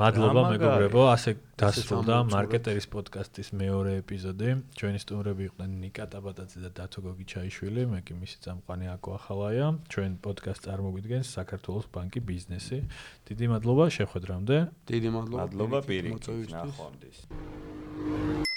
მადლობა მეგობრებო, ასე დასრულდა მარკეტერის პოდკასტის მეორე ეპიზოდი. ჩვენი სტუმრები იყვნენ ნიკა ტაბატაძე და დათო გოგიჩაიშვილი, მე კი მისი წამყვანი აკო ახალაია. ჩვენ პოდკასტს წარმოგვიდგენს საქართველოს ბანკი ბიზნესი. დიდი მადლობა შეხვედრამდე. დიდი მადლობა მადლობა პირიქით მოწვევისთვის. ნახვამდის